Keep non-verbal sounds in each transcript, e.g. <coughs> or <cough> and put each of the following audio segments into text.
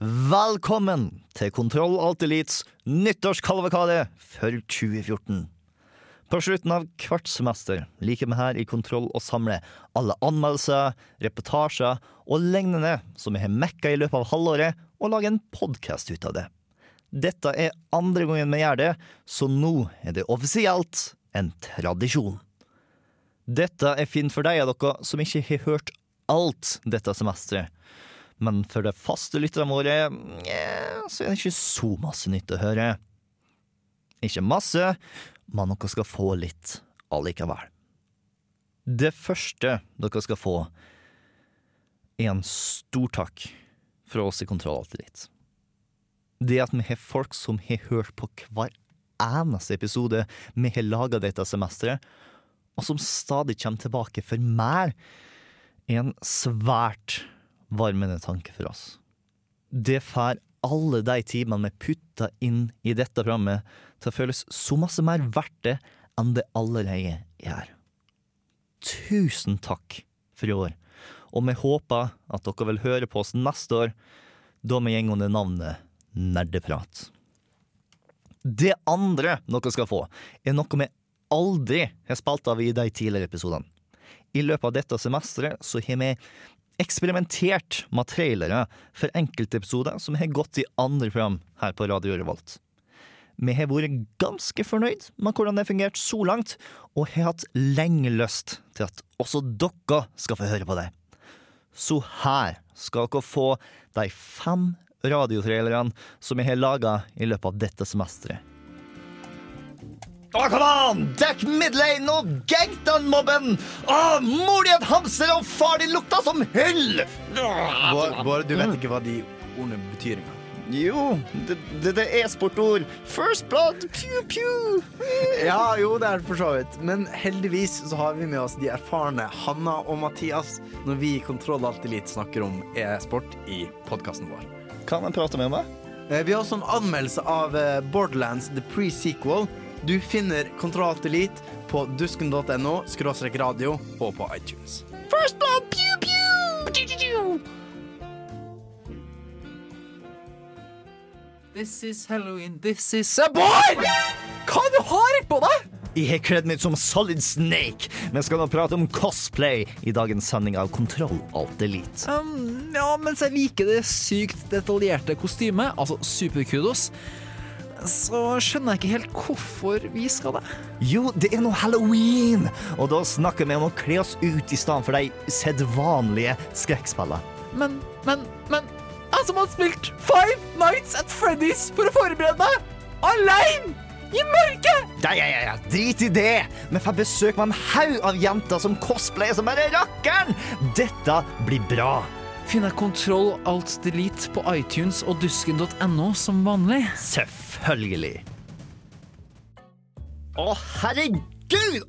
Velkommen til Kontroll Alt Elites nyttårskalvekade for 2014. På slutten av hvert semester liker vi her i Kontroll å samle alle anmeldelser, reportasjer og lignende som vi har mekka i løpet av halvåret, og lage en podkast ut av det. Dette er andre gangen vi gjør det, så nå er det offisielt en tradisjon. Dette er fint for deg av dere som ikke har hørt alt dette semesteret. Men for de faste lytterne våre så er det ikke så masse nytt å høre. Ikke masse, men dere skal få litt allikevel. Det første dere skal få, er en stor takk fra oss i Kontroll Alltid Litt. Det at vi har folk som har hørt på hver eneste episode vi har laga dette semesteret, og som stadig kommer tilbake for mer, er en svært varmende tanke for oss. Det får alle de timene vi putter inn i dette programmet, til å føles så masse mer verdt det enn det allerede er. Tusen takk for i år, og vi håper at dere vil høre på oss neste år, da vi går under navnet Nerdeprat. Det andre dere skal få, er noe vi aldri har spilt av i de tidligere episodene. I løpet av dette semesteret så har vi eksperimentert med trailere for enkeltepisoder som har gått i andre program her på Radio Revolt. Vi har vært ganske fornøyd med hvordan det har fungert så langt, og har hatt lenge lyst til at også dere skal få høre på det. Så her skal dere få de fem radiotrailerne som vi har laga i løpet av dette semesteret. Å, kom an! Dekk midlane og Gangtan-mobben! Oh, mor di et hamster og far din lukta som hyll! Bård, Bård, du vet ikke hva de ordene betyr engang. Jo, det, det, det er sportord. First blood, pew, pew. Ja, jo, det er det for så vidt. Men heldigvis så har vi med oss de erfarne Hanna og Mathias når vi i Kontroll Alt Elite snakker om e-sport i podkasten vår. Kan en prate med meg? Eh, Vi har også en anmeldelse av eh, Borderlands The Pre-Sequel. Du finner Kontroll Alt Elite på dusken.no, skråstrek radio og på iTunes. First blood, pew, pew. This is Halloween, this is a boy! Hva du har på deg? Jeg har kledd meg som Solid Snake. Vi skal nå prate om cosplay i dagens sending av Kontroll Alt Elite. Um, ja, mens jeg liker det sykt detaljerte kostymet, altså superkudos, så skjønner jeg ikke helt hvorfor vi skal det. Jo, det er nå halloween, og da snakker vi om å kle oss ut i stedet for de sedvanlige skrekkspillene. Men, men, men Jeg som har spilt Five Nights at Freddy's for å forberede meg! Aleine! I mørket! Ja, ja, ja, drit i det! Vi får besøk med en haug av jenter som cosplayer som bare rakkeren! Dette blir bra. Finner Kontroll Alt Delete på iTunes og dusken.no som vanlig. Selvfølgelig. Å, herregud!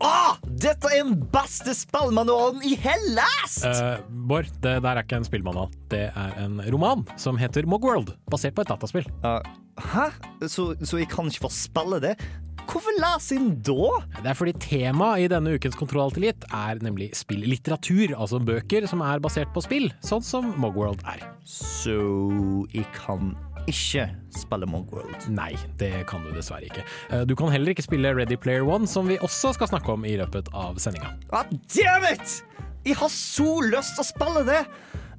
Å, dette er den beste spillmanualen i Hellas! lest! Eh, Bård, det der er ikke en spillmanual. Det er en roman som heter Mogworld, basert på et dataspill. Uh, hæ? Så, så jeg kan ikke få spille det? Hvorfor leser inn da? Det er fordi temaet i denne ukens Kontroll Alt Elite er nemlig spillitteratur, altså bøker som er basert på spill, sånn som Mogworld er. Så jeg kan ikke spille Mogworld. Nei, det kan du dessverre ikke. Eh, Du kan heller ikke spille Ready Player One, som vi også skal snakke om i løpet av sendinga. Ah, damn it! Jeg har så lyst til å spille det!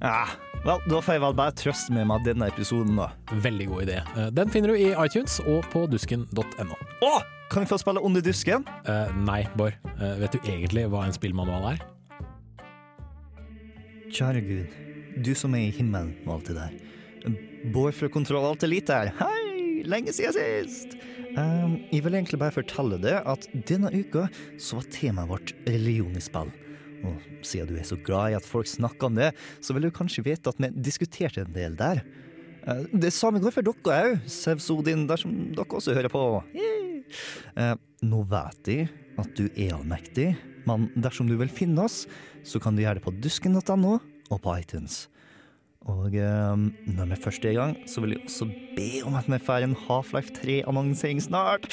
Ja, vel, da får jeg vel bare trøste meg med denne episoden, da. Veldig god idé. Eh, Den finner du i iTunes og på dusken.no. Å! Kan jeg få spille Under dusken? Uh, nei, Bård. Uh, vet du egentlig hva en spillmanual er? Kjære Gud, du som er i himmelen og alt det der. Bård fra Kontroll Alt Elite her. Hei! Lenge siden sist! Um, jeg vil egentlig bare fortelle det at denne uka så var temaet vårt religion i spill. Og siden du er så glad i at folk snakker om det, så vil du kanskje vite at vi diskuterte en del der. Uh, Det samme går for dere òg, Sevsodin, dersom dere også hører på. Uh, Nå vet jeg at du er allmektig, men dersom du vil finne oss, så kan du gjøre det på dusken.no og på iTunes. Og um, når vi først er i gang, så vil jeg også be om at vi får en Half-Life 3-annonsering snart.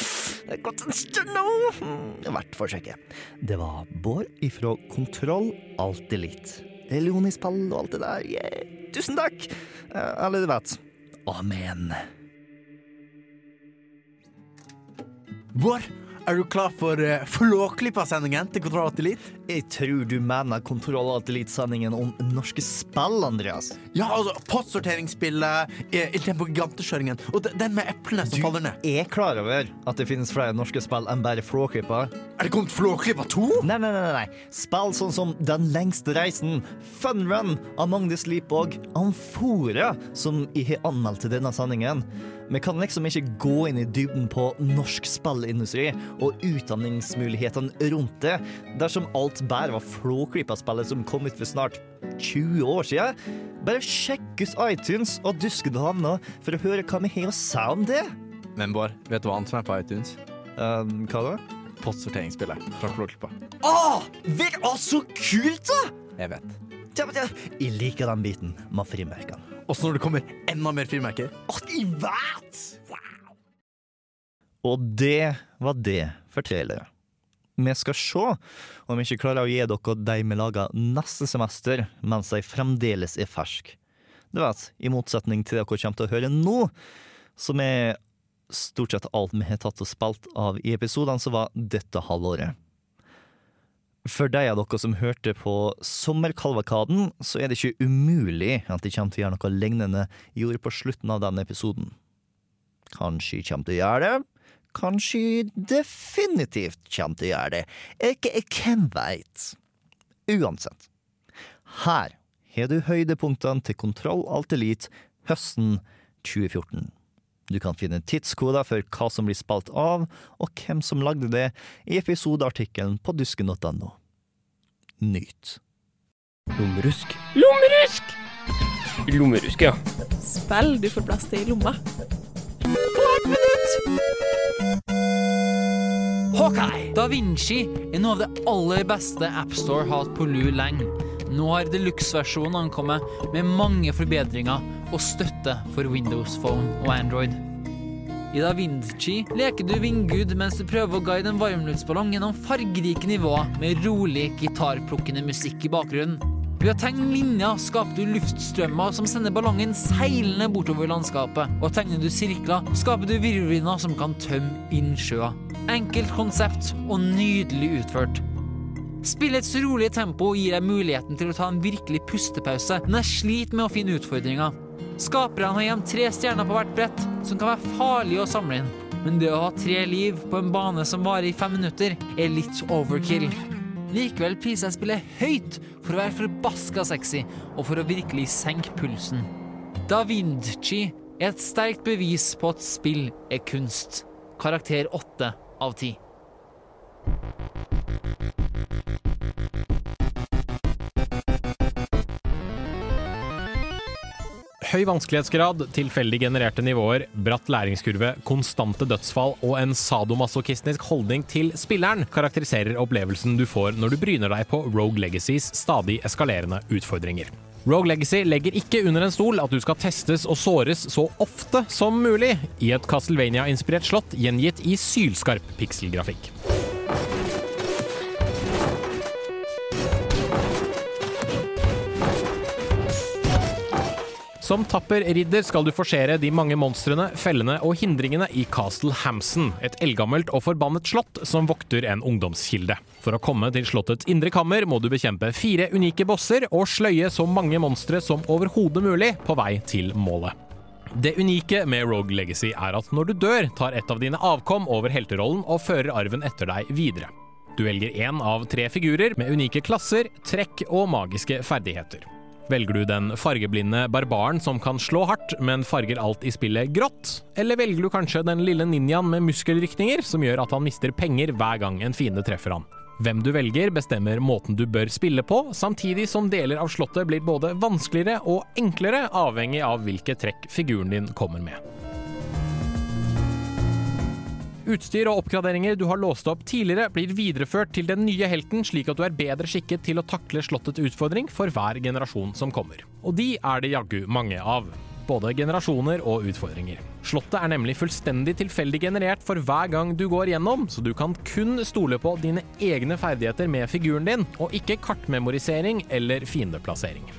Det er gått en stund nå. Hmm, Verdt forsøket. Det var Bård ifra Kontroll Alt Elite. Leonispill og alt det der. Yeah. Tusen takk! Eh, Eller du vet. Amen. Bård, er du klar for uh, Flåklypa-sendingen til Kontroll Alt Elite? Jeg tror du mener Kontroll og Elite-sendingen om norske spill, Andreas. Ja, altså postsorteringsspillet, den på Tempo Giganteskjøringen og den med eplene som faller ned. Du er klar over at det finnes flere norske spill enn bare Flåklypa. Er det kommet Flåklypa 2? Nei, nei, nei, nei. Spill sånn som Den lengste reisen, Fun Run, Among the Sleep og Amfora, som jeg har anmeldt til denne sendingen. Vi kan liksom ikke gå inn i dybden på norsk spillindustri og utdanningsmulighetene rundt det, dersom alt bare var Flåklypa-spillet som kom ut for snart 20 år siden. Bare sjekk ut iTunes og Duskedhavna for å høre hva vi har å si om det. Men Bård, vet du hva annet som er på iTunes? Um, hva da? Postsorteringsspillet fra Flåklypa. Å, det er så kult, da! Jeg vet. Jeg liker den biten med frimerkene. Også når det kommer enda mer frimerker. At jeg vet! Wow! Og det var det for trailere. Vi skal se om vi ikke klarer å gi dere de vi lager neste semester, mens de fremdeles er ferske. Du vet, i motsetning til det dere kommer til å høre nå, som er stort sett alt vi har tatt og spilt av i episodene, så var dette halvåret. For de av dere som hørte på Sommerkalvakaden, så er det ikke umulig at de kommer til å gjøre noe lignende i gjorde på slutten av denne episoden. Kanskje de kommer til å gjøre det. Kanskje definitivt kommer til å gjøre det. Ikke, hvem veit? Uansett. Her har du høydepunktene til Kontroll Alt Elite høsten 2014. Du kan finne tidskoder for hva som blir spalt av, og hvem som lagde det, i episodeartikkelen på dusken.no. Nyt. Lommerusk. Lommerusk! Lommerusk, ja. Spill du får plass til i lomma. Hawkeye! Da Vinci er noe av det aller beste AppStore har hatt på lur lenge. Nå har deluxe-versjonen ankommet med mange forbedringer og støtte for Windows Phone og Android. I Da Vinci leker du vindgud mens du prøver å guide en varmluftsballong gjennom fargerike nivåer med rolig gitarplukkende musikk i bakgrunnen. Ved å tegne linjer skaper du luftstrømmer som sender ballongen seilende bortover landskapet. Og tegner du sirkler, skaper du virvelvinder som kan tømme innsjøer. Enkelt konsept og nydelig utført. Spillets rolige tempo gir deg muligheten til å ta en virkelig pustepause, men jeg sliter med å finne utfordringer. Skaperne har gjemt tre stjerner på hvert brett, som kan være farlige å samle inn. Men det å ha tre liv på en bane som varer i fem minutter, er litt overkill. Likevel priser jeg spillet høyt for å være forbaska sexy, og for å virkelig senke pulsen. Da Vinci er et sterkt bevis på at spill er kunst. Karakter åtte av ti. Høy vanskelighetsgrad, tilfeldig genererte nivåer, bratt læringskurve, konstante dødsfall og en sadomasochistisk holdning til spilleren karakteriserer opplevelsen du får når du bryner deg på Rogue Legacies stadig eskalerende utfordringer. Rogue Legacy legger ikke under en stol at du skal testes og såres så ofte som mulig i et Castlevania-inspirert slott gjengitt i sylskarp pikselgrafikk. Som tapper ridder skal du forsere de mange monstrene, fellene og hindringene i Castle Hamson, et eldgammelt og forbannet slott som vokter en ungdomskilde. For å komme til slottets indre kammer må du bekjempe fire unike bosser og sløye så mange monstre som overhodet mulig på vei til målet. Det unike med Rogue Legacy er at når du dør, tar et av dine avkom over helterollen og fører arven etter deg videre. Du velger én av tre figurer med unike klasser, trekk og magiske ferdigheter. Velger du den fargeblinde barbaren som kan slå hardt, men farger alt i spillet grått? Eller velger du kanskje den lille ninjaen med muskelrykninger som gjør at han mister penger hver gang en fiende treffer han? Hvem du velger bestemmer måten du bør spille på, samtidig som deler av slottet blir både vanskeligere og enklere avhengig av hvilke trekk figuren din kommer med. Utstyr og oppgraderinger du har låst opp tidligere, blir videreført til den nye helten, slik at du er bedre skikket til å takle slottets utfordring for hver generasjon som kommer. Og de er det jaggu mange av. Både generasjoner og utfordringer. Slottet er nemlig fullstendig tilfeldig generert for hver gang du går gjennom, så du kan kun stole på dine egne ferdigheter med figuren din, og ikke kartmemorisering eller fiendeplassering.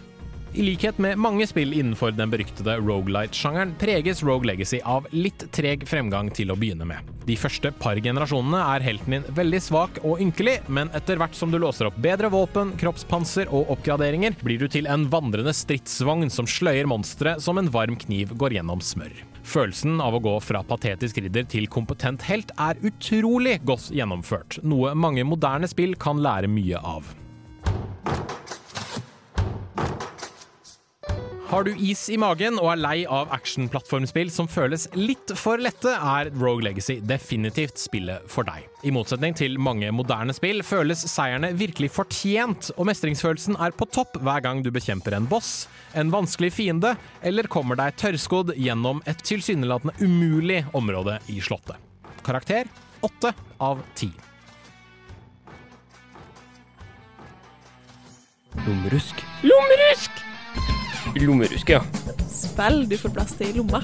I likhet med mange spill innenfor den beryktede Rogalight-sjangeren preges Rogue Legacy av litt treg fremgang til å begynne med. De første par generasjonene er helten din veldig svak og ynkelig, men etter hvert som du låser opp bedre våpen, kroppspanser og oppgraderinger, blir du til en vandrende stridsvogn som sløyer monstre som en varm kniv går gjennom smør. Følelsen av å gå fra patetisk ridder til kompetent helt er utrolig godt gjennomført, noe mange moderne spill kan lære mye av. Har du is i magen og er lei av actionplattformspill som føles litt for lette, er Rogue Legacy definitivt spillet for deg. I motsetning til mange moderne spill føles seierne virkelig fortjent, og mestringsfølelsen er på topp hver gang du bekjemper en boss, en vanskelig fiende, eller kommer deg tørrskodd gjennom et tilsynelatende umulig område i slottet. Karakter åtte av ti. Lommerusk. Lommerusk! Lommerusk, ja. Spill du får plass til i lomma.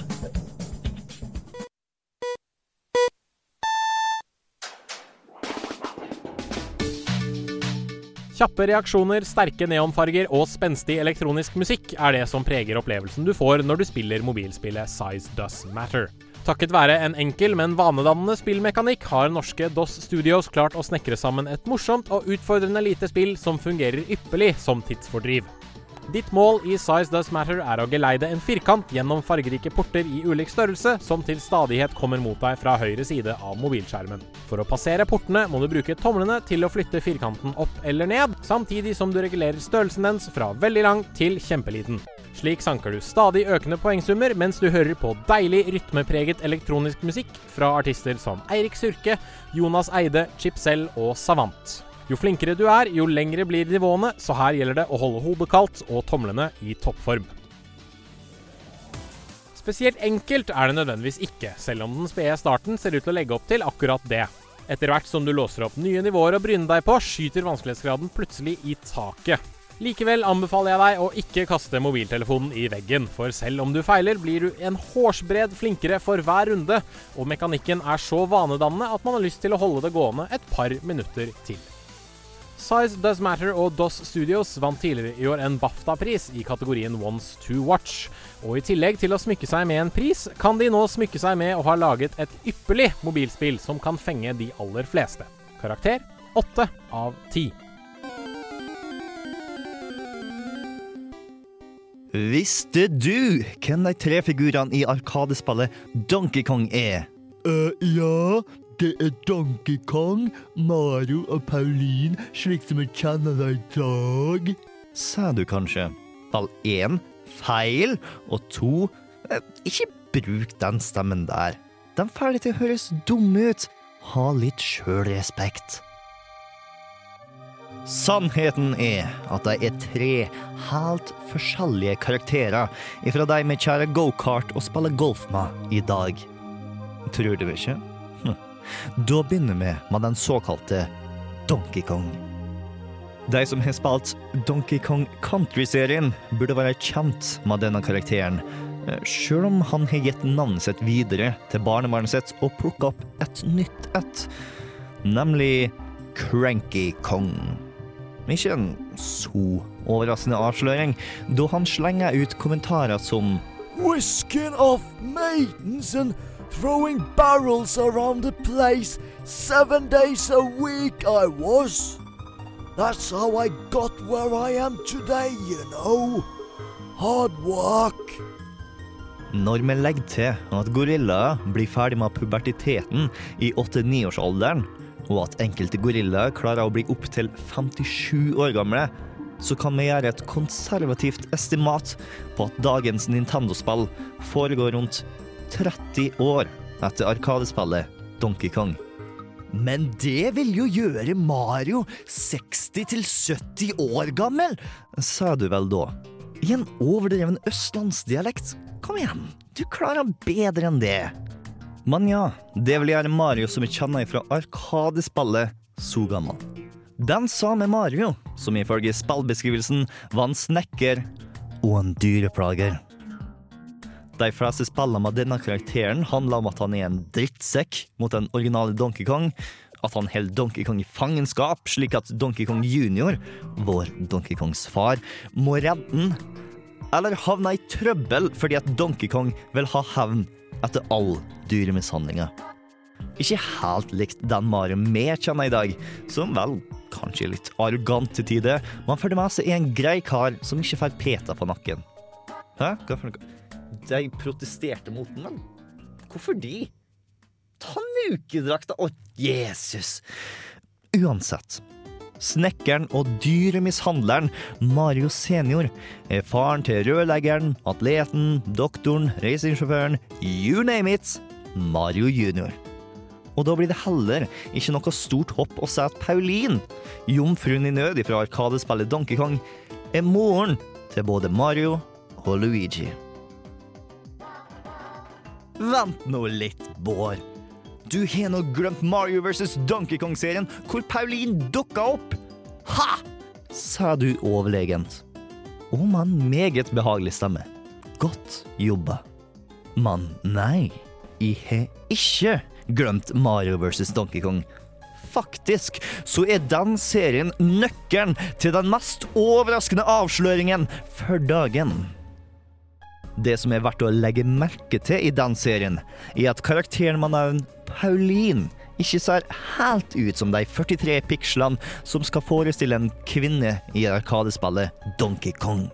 Kjappe reaksjoner, sterke neonfarger og spenstig elektronisk musikk er det som preger opplevelsen du får når du spiller mobilspillet Size Does Matter. Takket være en enkel, men vanedannende spillmekanikk har norske DOS Studios klart å snekre sammen et morsomt og utfordrende lite spill som fungerer ypperlig som tidsfordriv. Ditt mål i Size Does Matter er å geleide en firkant gjennom fargerike porter i ulik størrelse, som til stadighet kommer mot deg fra høyre side av mobilskjermen. For å passere portene må du bruke tomlene til å flytte firkanten opp eller ned, samtidig som du regulerer størrelsen dens fra veldig lang til kjempeliten. Slik sanker du stadig økende poengsummer mens du hører på deilig rytmepreget elektronisk musikk fra artister som Eirik Surke, Jonas Eide, Chipsell og Savant. Jo flinkere du er, jo lengre blir nivåene, så her gjelder det å holde hodet kaldt og tomlene i toppform. Spesielt enkelt er det nødvendigvis ikke, selv om den spede starten ser ut til å legge opp til akkurat det. Etter hvert som du låser opp nye nivåer å bryne deg på, skyter vanskelighetsgraden plutselig i taket. Likevel anbefaler jeg deg å ikke kaste mobiltelefonen i veggen, for selv om du feiler, blir du en hårsbred flinkere for hver runde, og mekanikken er så vanedannende at man har lyst til å holde det gående et par minutter til. Size Does Matter og DOS Studios vant tidligere i år en BAFTA-pris i kategorien Ones to Watch. Og i tillegg til å smykke seg med en pris, kan de nå smykke seg med å ha laget et ypperlig mobilspill som kan fenge de aller fleste. Karakter 8 av 10. Visste du hvem de tre figurene i Arkadespillet Donkey Kong er? Eh, ja, det er Donkey Kong, Mario og Pauline, slik som vi kjenner dem i dag. Sa du kanskje. Ball én feil, og to eh, ikke bruk den stemmen der. Den får deg til å høres dum ut. Ha litt sjølrespekt. Sannheten er at de er tre helt forskjellige karakterer ifra de vi kjører gokart og spiller golf med i dag. Tror du ikke? Da begynner vi med den såkalte Donkey Kong. De som har spilt Donkey Kong Country-serien, burde være kjent med denne karakteren, sjøl selv om han har gitt navnet sitt videre til barnebarnet sitt og plukka opp et nytt et, nemlig Cranky Kong. Ikke en så overraskende avsløring, da han slenger ut kommentarer som Whisking off maidens and throwing barrels around the place seven days a week I was. That's how I got where I am today, you know. Hard work. Når vi legger til at gorillaer blir ferdig med pubertiteten i 8-9-årsalderen, og at enkelte gorillaer klarer å bli opptil 57 år gamle, så kan vi gjøre et konservativt estimat på at dagens Nintendo-spill foregår rundt 30 år etter arkadespillet Donkey Kong. Men det vil jo gjøre Mario 60-70 år gammel, sa du vel da. I en overdreven østlandsdialekt. Kom igjen, du klarer bedre enn det. Men ja, det vil gjøre Mario som vi kjenner fra Arkadespillet, så gammel. Den samme Mario, som ifølge spillbeskrivelsen var en snekker og en dyreplager. De fleste spillene med denne karakteren handler om at han er en drittsekk mot den originale Donkey Kong, at han holder Donkey Kong i fangenskap, slik at Donkey Kong junior, vår Donkey Kongs far, må redde den, eller havne i trøbbel fordi at Donkey Kong vil ha hevn etter all dyremishandlinga. Ikke helt likt den Mario vi kjenner i dag, som vel kanskje er litt arrogant til tider, men for det meste er en grei kar som ikke får peta på nakken. Hæ? Hva for noe? De protesterte mot den, men hvorfor de? Ta Tannukedrakta Å, Jesus! Uansett. Snekkeren og dyremishandleren Mario senior er faren til rørleggeren, atleten, doktoren, racingsjåføren, you name it, Mario junior. Og da blir det heller ikke noe stort hopp å si at Pauline, jomfruen i nød fra Arkadespillet Donkey Kong, er moren til både Mario og Luigi. Vent nå litt, Bård. Du har nå glemt Mario vs. Donkey Kong-serien, hvor Pauline dukka opp. Ha! sa du overlegent. Og med en meget behagelig stemme. Godt jobba. Men nei, jeg har ikke glemt Mario vs. Donkey Kong. Faktisk så er den serien nøkkelen til den mest overraskende avsløringen for dagen. Det som er verdt å legge merke til i den serien, er at karakteren med navn Pauline ikke ser helt ut som de 43 pikslene som skal forestille en kvinne i arkadespillet Donkey Kong.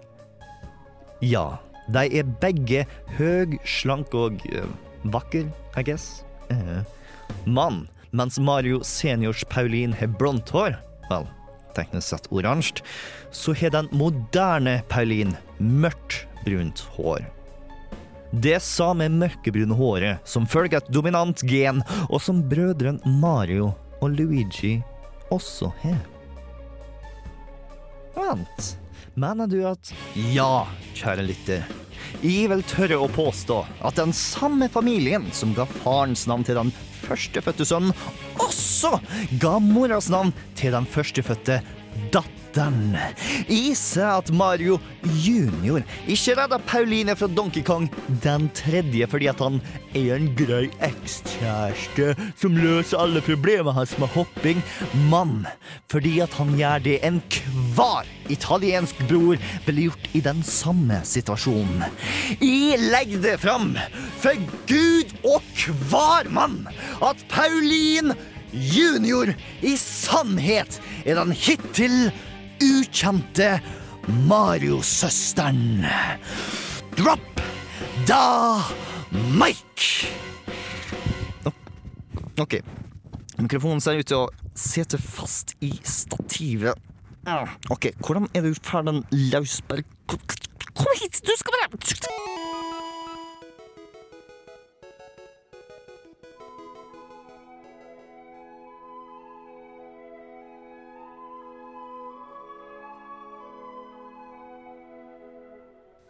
Ja, de er begge høg, slank og uh, vakker, I guess. Uh. Men mens Mario seniors Pauline har blondt hår, vel, teknisk sett oransje, så har den moderne Pauline mørkt brunt hår. Det samme mørkebrune håret som følger et dominant gen, og som brødrene Mario og Luigi også har. Vent, mener du at Ja, kjære lytter. Jeg vil tørre å påstå at den samme familien som ga farens navn til den førstefødte sønnen, også ga moras navn til den førstefødte datteren. Jeg seg at Mario junior. Ikke redda Pauline fra Donkey Kong den tredje fordi at han er en grei ekskjæreste som løser alle problemene hans med hopping, men fordi at han gjør det enhver italiensk bror ville gjort i den samme situasjonen. I legger det fram for Gud og hver mann at Pauline junior i sannhet er den hittil ukjente Mario-søsteren. Drop da Mike! OK. Mikrofonen ser ut til å sitte fast i stativet. OK, hvordan er du ferdig løsbær... Kom hit, du skal være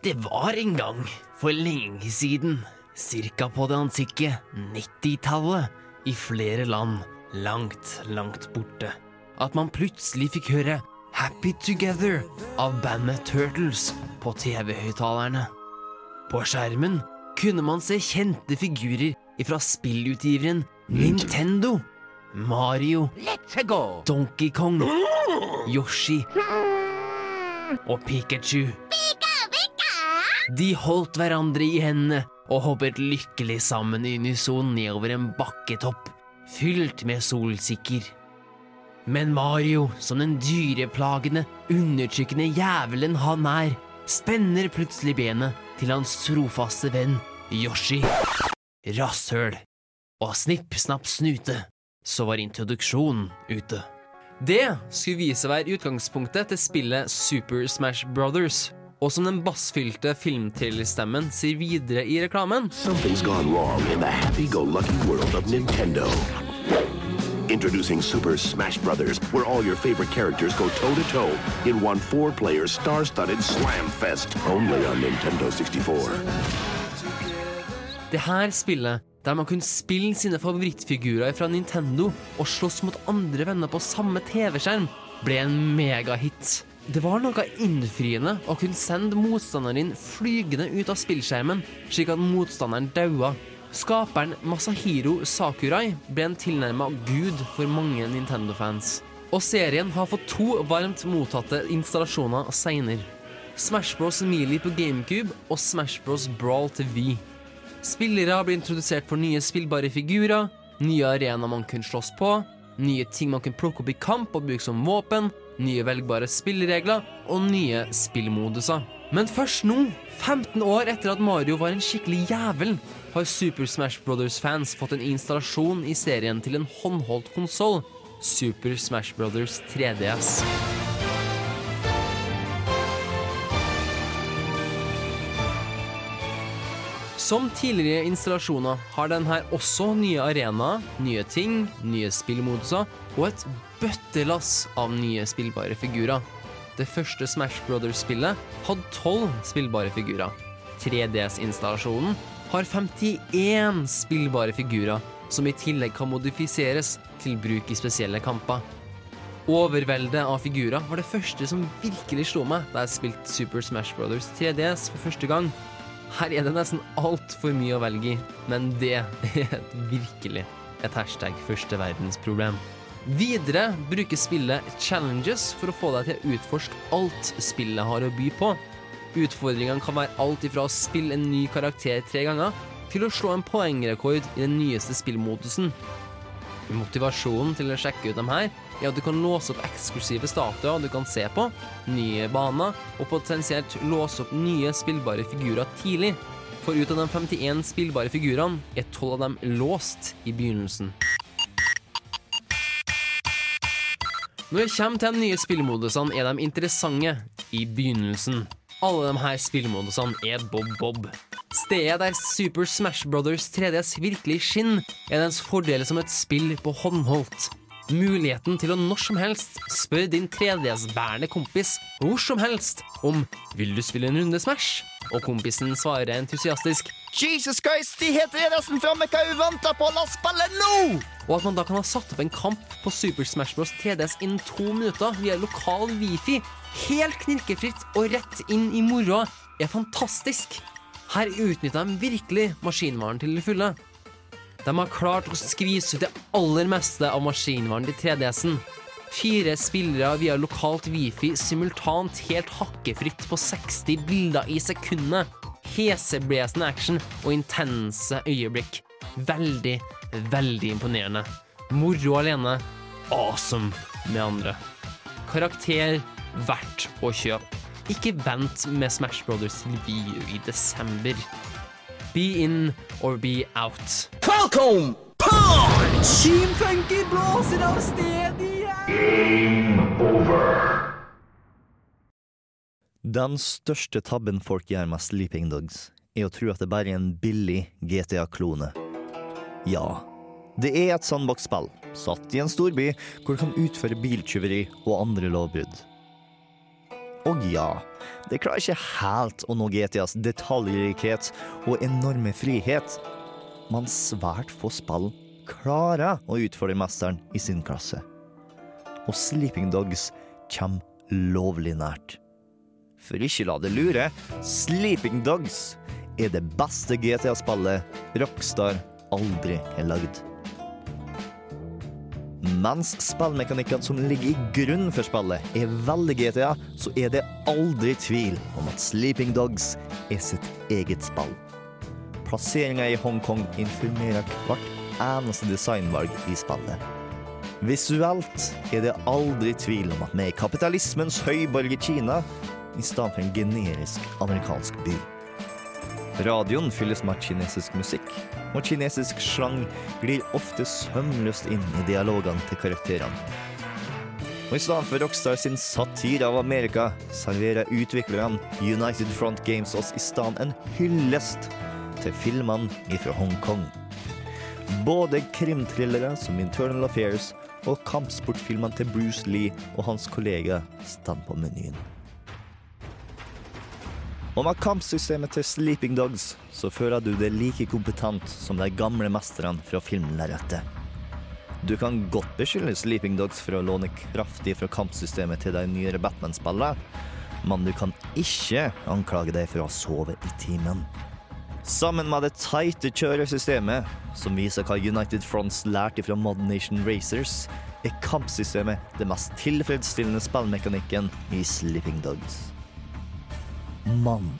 Det var en gang, for lenge siden, cirka på det antikke 90-tallet, i flere land, langt, langt borte, at man plutselig fikk høre Happy Together av bandet Turtles på TV-høyttalerne. På skjermen kunne man se kjente figurer ifra spillutgiveren Nintendo. Mario, Donkey Kong, Yoshi og Pikachu. De holdt hverandre i hendene og hoppet lykkelig sammen i unison nedover en bakketopp fylt med solsikker. Men Mario, som den dyreplagende, undertrykkende jævelen han er, spenner plutselig benet til hans trofaste venn Yoshi. Rasshøl. Og snipp, snapp, snute, så var introduksjonen ute. Det skulle vise å være utgangspunktet til spillet Super Smash Brothers. Og som den bassfylte filmtillerstemmen sier videre i reklamen Something's gone wrong in the happy-go-lucky world of Nintendo. Introducing Super Smash Brothers, where all your favorite characters go toe to toe in one four player star studded slam fest. Only on Nintendo 64. Det her spillet, der man kunne spille sine favorittfigurer fra Nintendo og slåss mot andre venner på samme TV-skjerm, ble en megahit. Det var noe innfriende å kunne sende motstanderen flygende ut av spillskjermen, slik at motstanderen daua. Skaperen Masahiro Sakurai ble en tilnærma gud for mange Nintendo-fans. Og serien har fått to varmt mottatte installasjoner seinere. Smash Bros. Melee på GameCube og Smash Bros. Brawl til V. Spillere blir introdusert for nye spillbare figurer, nye arenaer man kunne slåss på, nye ting man kan plukke opp i kamp og bruke som våpen, nye velgbare spilleregler og nye spillmoduser. Men først nå, 15 år etter at Mario var en skikkelig jævel, har Super Smash Brothers-fans fått en installasjon i serien til en håndholdt konsoll, Super Smash Brothers 3DS. Som tidligere installasjoner har den her også nye arenaer, nye ting, nye spillmoduser og et bøttelass av nye spillbare figurer. Det første Smash Brothers-spillet hadde tolv spillbare figurer. 3DS-installasjonen har 51 spillbare figurer, som i tillegg kan modifiseres til bruk i spesielle kamper. Overveldet av figurer var det første som virkelig slo meg da jeg spilte Super Smash Brothers 3DS for første gang. Her er det nesten altfor mye å velge i, men det er virkelig et hashtag første verdensproblem. Videre bruker spillet challenges for å få deg til å utforske alt spillet har å by på. Utfordringene kan være alt ifra å spille en ny karakter tre ganger, til å slå en poengrekord i den nyeste spillmodusen. Motivasjonen til å sjekke ut dem her er at du kan låse opp eksklusive statuer du kan se på, nye baner, og potensielt låse opp nye spillbare figurer tidlig. For ut av de 51 spillbare figurene er 12 av dem låst i begynnelsen. Når det kommer til de nye spillmodusene, er de interessante i begynnelsen. Alle de her spillmodusene er bob-bob. Stedet der Super Smash Brothers 3DS virkelig skinner, er dens fordel som et spill på håndholdt. Muligheten til å når som helst spørre din 3DS-bærende kompis hvor som helst om 'Vil du spille en runde Smash?' Og kompisen svarer entusiastisk Jesus Christ, de heter er nesten framme, hva er vi på, la oss spille nå! Og at man da kan ha satt opp en kamp på Super Smash Bros 3DS innen to minutter via lokal wifi, helt knirkefritt og rett inn i moroa, er fantastisk. Her utnytter de virkelig maskinvaren til det fulle. De har klart å skvise ut det aller meste av maskinvaren til 3DS-en. Fire spillere via lokalt wifi simultant helt hakkefritt på 60 bilder i sekundet. Heseblesende action og intense øyeblikk. Veldig, veldig imponerende. Moro alene, awesome med andre. Karakter verdt å kjøpe. Ikke vent med Smash Brothers til VU i desember. Be in or be out. Falcon Punch! Team Funky blåser av sted igjen! Den største tabben folk gjør med Sleeping Dogs, er å tro at det bare er en billig GTA-klone. Ja, det er et sandboksspill, satt i en storby hvor du kan utføre biltyveri og andre lovbrudd. Og ja, det klarer ikke helt å nå GTAs detaljrikhet og enorme frihet, men svært få spill klarer å utfordre mesteren i sin klasse. Og Sleeping Dogs kommer lovlig nært. For ikke la det lure, Sleeping Dogs er det beste GTA-spillet Rockstar aldri har lagd. Mens spillmekanikkene som ligger i grunnen for spillet er veldig GTA, så er det aldri tvil om at Sleeping Dogs er sitt eget spill. Plasseringa i Hongkong informerer hvert eneste designvalg i spillet. Visuelt er det aldri tvil om at vi er kapitalismens høyborg i Kina, i stedet for en generisk amerikansk by. Radioen fylles med kinesisk musikk, og kinesisk slang glir ofte sømløst inn i dialogene til karakterene. Og i stedet for Rockstar sin satire av Amerika, serverer utviklerne United Front Games oss i stedet en hyllest til filmene fra Hongkong. Både krimthrillere som Internal Affairs og kampsportfilmene til Bruce Lee og hans kollega stand på menyen. Og med kampsystemet til Sleeping Dogs så føler du deg like kompetent som de gamle mesterne fra filmlerretet. Du kan godt beskylde Sleeping Dogs for å låne kraftig fra kampsystemet til de nyere Batman-spillene, men du kan ikke anklage dem for å ha sovet i timen. Sammen med det teite kjøresystemet, som viser hva United Fronts lærte fra Modern Nation Racers, er kampsystemet det mest tilfredsstillende spillmekanikken i Sleeping Dogs. Men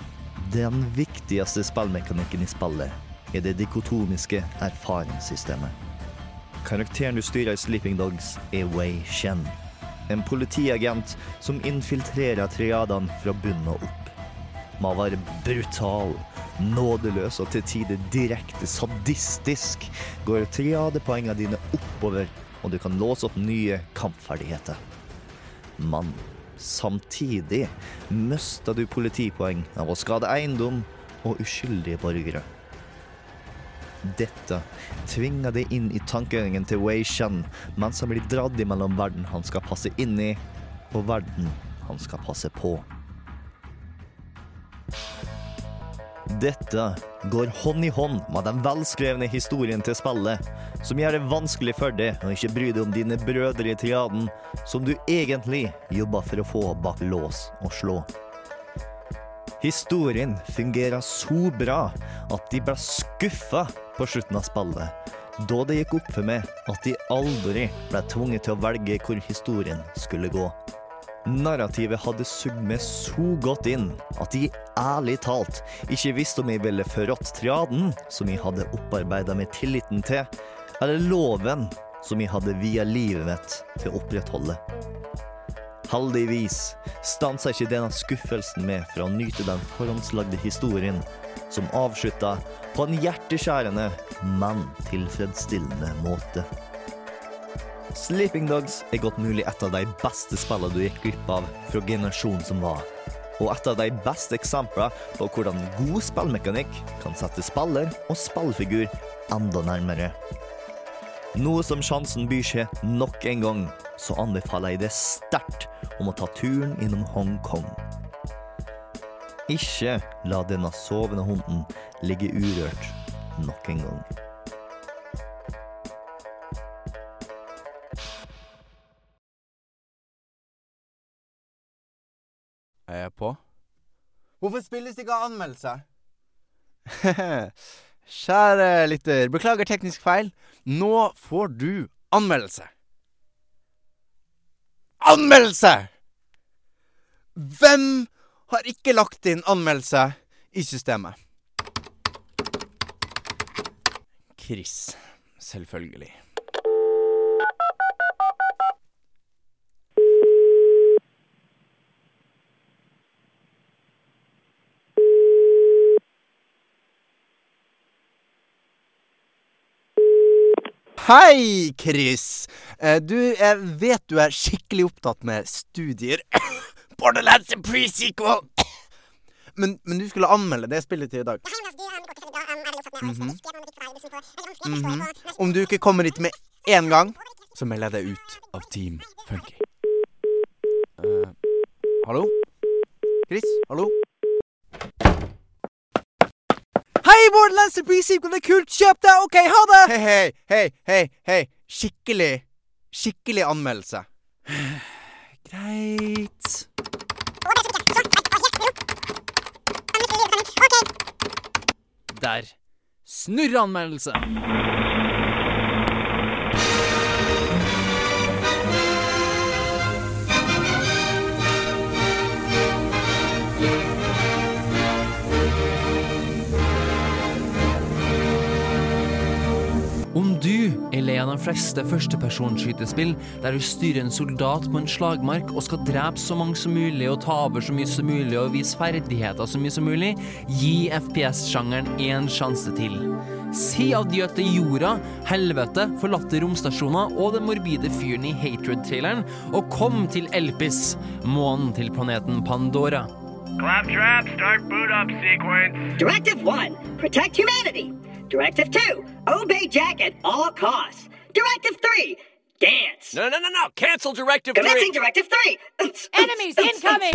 den viktigste spillmekanikken i spillet er det dikotomiske erfaringssystemet. Karakteren du styrer i Sleeping Dogs, er Wei Shen. En politiagent som infiltrerer triadene fra bunnen og opp. Man var brutal, nådeløs og til tider direkte sadistisk går triadepoengene dine oppover, og du kan låse opp nye kampferdigheter. Men samtidig mista du politipoeng av å skade eiendom og uskyldige borgere. Dette tvinger deg inn i tankegangen til Wei Shen mens han blir dratt imellom verden han skal passe inn i, og verden han skal passe på. Dette går hånd i hånd med den velskrevne historien til spillet, som gjør det vanskelig for deg å ikke bry deg om dine brødre i triaden, som du egentlig jobber for å få bak lås og slå. Historien fungerer så bra at de ble skuffa på slutten av spillet, da det gikk opp for meg at de aldri ble tvunget til å velge hvor historien skulle gå. Narrativet hadde sugd meg så godt inn at jeg ærlig talt ikke visste om jeg ville forrådt triaden som jeg hadde opparbeida meg tilliten til, eller loven som jeg hadde via livet mitt til å opprettholde. Heldigvis stansa ikke denne skuffelsen med fra å nyte den forhåndslagde historien, som avslutta på en hjerteskjærende, men tilfredsstillende måte. Sleeping Dogs er godt mulig et av de beste spillene du gikk glipp av fra generasjonen som var, og et av de beste eksemplene på hvordan god spillmekanikk kan sette spiller og spillfigur enda nærmere. Nå som sjansen byr seg nok en gang, så anbefaler jeg det sterkt om å ta turen innom Hongkong. Ikke la denne sovende hunden ligge urørt nok en gang. Er på? Hvorfor spilles det ikke av anmeldelse? <laughs> Kjære lytter, beklager teknisk feil. Nå får du anmeldelse. Anmeldelse! Hvem har ikke lagt inn anmeldelse i systemet? Chris. Selvfølgelig. Hei, Chris. Eh, Du, jeg vet du er skikkelig opptatt med studier. <coughs> Borderlands er pre-sequel! <coughs> Men, men du skulle anmelde det spillet til i dag. Mhm. Mhm. Om du ikke kommer hit med én gang, så melder jeg deg ut av Team Funky. Uh, hallo? Chris? Hallo? Hei, Borderlands er pre-sequel, er kult! Kjøp det! OK, ha det! Hei, hei, hei, hei, hei. Skikkelig, skikkelig anmeldelse. Greit. Der. Snurreanmeldelse. Om av de fleste førstepersonskytespill der du styrer en soldat på en slagmark og skal drepe så mange som mulig og ta over så mye som mulig og vise ferdigheter så mye som mulig, gi FPS-sjangeren én sjanse til. Si adjø til jorda, helvete, forlatte romstasjoner og den morbide fyren i Hatred-traileren, og kom til Elpis, månen til planeten Pandora. Claptrap, start boot up sequence. Directive 1, protect humanity. Directive 2, obey Jack at all costs. Directive 3, Dance. No, no, no, no. Cancel Directive Commencing 3. Directive 3. <laughs> Enemies incoming!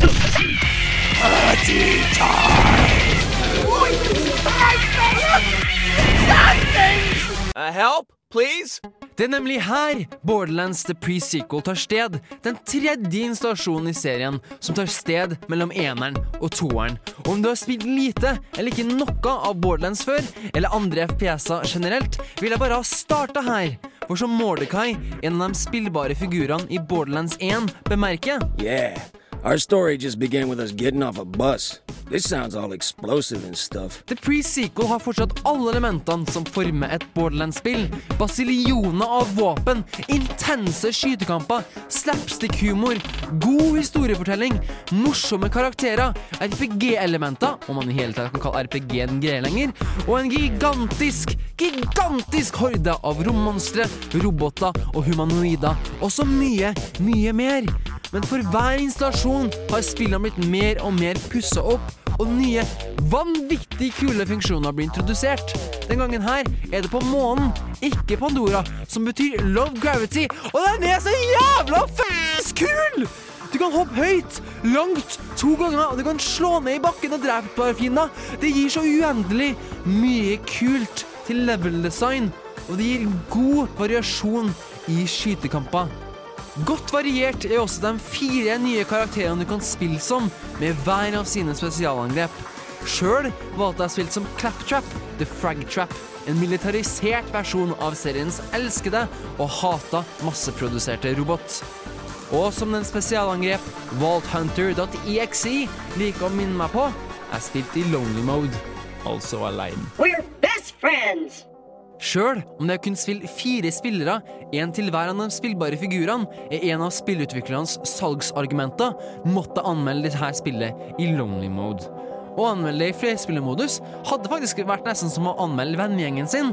Uh, help, please? Det er nemlig her Borderlands The Pre-Sequel tar sted. Den tredje installasjonen i serien som tar sted mellom eneren og toeren. Og om du har spilt lite eller ikke noe av Borderlands før, eller andre FPS-er generelt, vil jeg bare ha starta her. For som Mordecai, en av de spillbare figurene i Borderlands 1, bemerker Yeah, our story just began with us getting off a bus. This sounds all explosive and stuff. The Pre-Sequel har fortsatt alle elementene som former et Borderlands-spill. Basillioner av våpen, intense skytekamper, slapstick-humor, god historiefortelling, morsomme karakterer, RPG-elementer, om man i hele tatt kan kalle RPG en greie lenger, og en gigantisk, gigantisk horde av rommonstre, roboter og humanoider, og så mye, mye mer. Men for hver installasjon har spillene blitt mer og mer pussa opp, og nye, vanvittig kule funksjoner blir introdusert. Den gangen her er det på månen, ikke Pandora, som betyr love gravity, og den er så jævla f***s kul! Du kan hoppe høyt, langt, to ganger, og du kan slå ned i bakken og drepe et fiender. Det gir så uendelig mye kult til level design, og det gir god variasjon i skytekamper. Godt variert er også de fire nye karakterene du kan spille som, med hver av sine spesialangrep. Sjøl valgte jeg spilt som Claptrap, The Frag Trap, en militarisert versjon av seriens elskede og hata masseproduserte robot. Og som den spesialangrep VaultHunter.exe liker å minne meg på, jeg spilte i lonely mode, altså alene. We're best friends. Sjøl om det å kunne spille fire spillere, én til hver av de spillbare figurene, er en av spillutviklernes salgsargumenter, måtte anmelde dette spillet i lonely mode. Å anmelde det i flerspillermodus hadde faktisk vært nesten som å anmelde vennegjengen sin.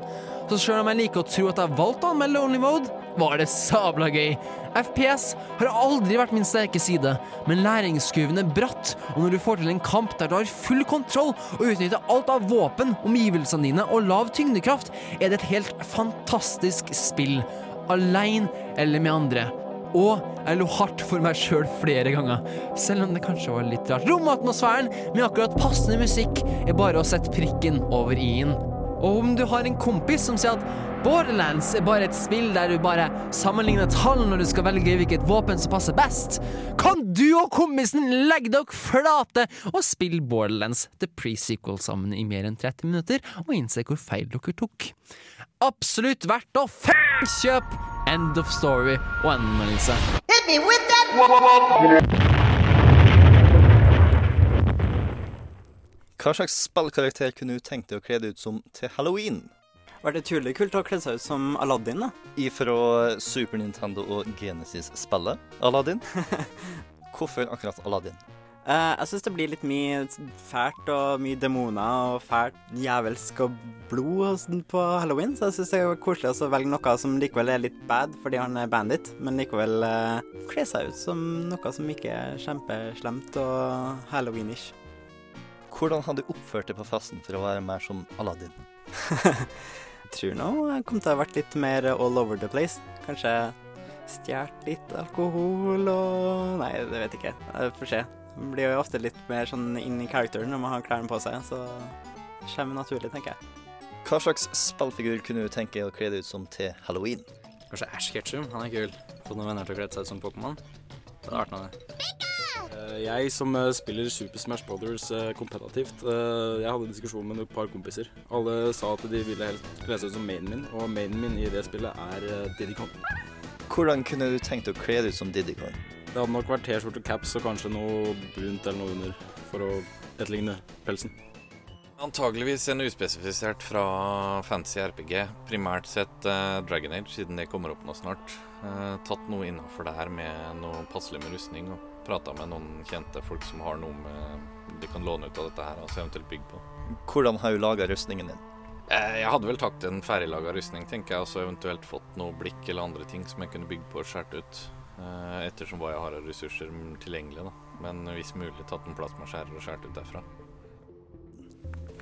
Så sjøl om jeg liker å tro at jeg valgte å anmelde Lonely Mode, var det sabla gøy. FPS har aldri vært min sterke side, men læringskurven er bratt, og når du får til en kamp der du har full kontroll og utnytter alt av våpen, omgivelsene dine og lav tyngdekraft, er det et helt fantastisk spill. Aleine eller med andre. Og jeg lo hardt for meg sjøl flere ganger, selv om det kanskje var litt rart. Romatmosfæren med akkurat passende musikk er bare å sette prikken over i-en. Og om du har en kompis som sier at Borderlands er bare et spill der du bare sammenligner tall når du skal velge hvilket våpen som passer best, kan du og kompisen legge dere flate og spille Borderlands The Pre-Sequel sammen i mer enn 30 minutter og innse hvor feil dere tok. Absolutt verdt å f*** kjøpe! End of story og anmeldelse. Hit me with that. Hva slags spillkarakter kunne du tenkt deg å kle deg ut som til halloween? Var det utrolig kult å kle seg ut som Aladdin, da? Ifra Super Nintendo og Genesis-spillet Aladdin. <laughs> Hvorfor akkurat Aladdin? Eh, jeg syns det blir litt mye fælt og mye demoner og fælt jævelsk og blod sånn på halloween, så jeg syns det er koselig å velge noe som likevel er litt bad fordi han er bandit, men likevel uh, kle seg ut som noe som ikke er kjempeslemt og halloweenish. Hvordan hadde du oppført deg på festen for å være mer som Aladdin? <laughs> Jeg tror nå jeg kom til å ha vært litt mer all over the place. Kanskje stjålet litt alkohol og Nei, det vet jeg ikke. Jeg får se. Man blir jo ofte litt mer sånn inn i characteren når man har klærne på seg, så det kommer naturlig, tenker jeg. Hva slags spillfigur kunne du tenke deg å kle deg ut som til halloween? Kanskje Ash Ketchum. Han er kul. Fått noen venner til å kle seg ut som Pokémon. Det hadde vært noe. det. Jeg som eh, spiller Super Smash Brothers kompetitivt, kompetativt, eh, jeg hadde en diskusjon med et par kompiser. Alle sa at de ville helst kle seg ut som mainen min, og mainen min i det spillet er eh, Diddy Kong. Hvordan kunne du tenkt å kle deg ut som Diddy Kong? Det hadde nok vært T-skjorte, caps og kanskje noe brunt eller noe under for å etterligne pelsen. Antageligvis en uspesifisert fra fantasy RPG. Primært sett eh, Dragon Age, siden det kommer opp nå snart. Eh, tatt noe innafor her med noe passelig med rustning, og prata med noen kjente folk som har noe med de kan låne ut av dette her, altså eventuelt bygge på. Hvordan har du laga rustningen din? Eh, jeg hadde vel tatt en ferdiglaga rustning, tenker jeg, og så eventuelt fått noe blikk eller andre ting som jeg kunne bygd på og skåret ut. Eh, ettersom hva jeg har av ressurser tilgjengelig, da. Men hvis mulig tatt en plasmaskjærer og skåret ut derfra.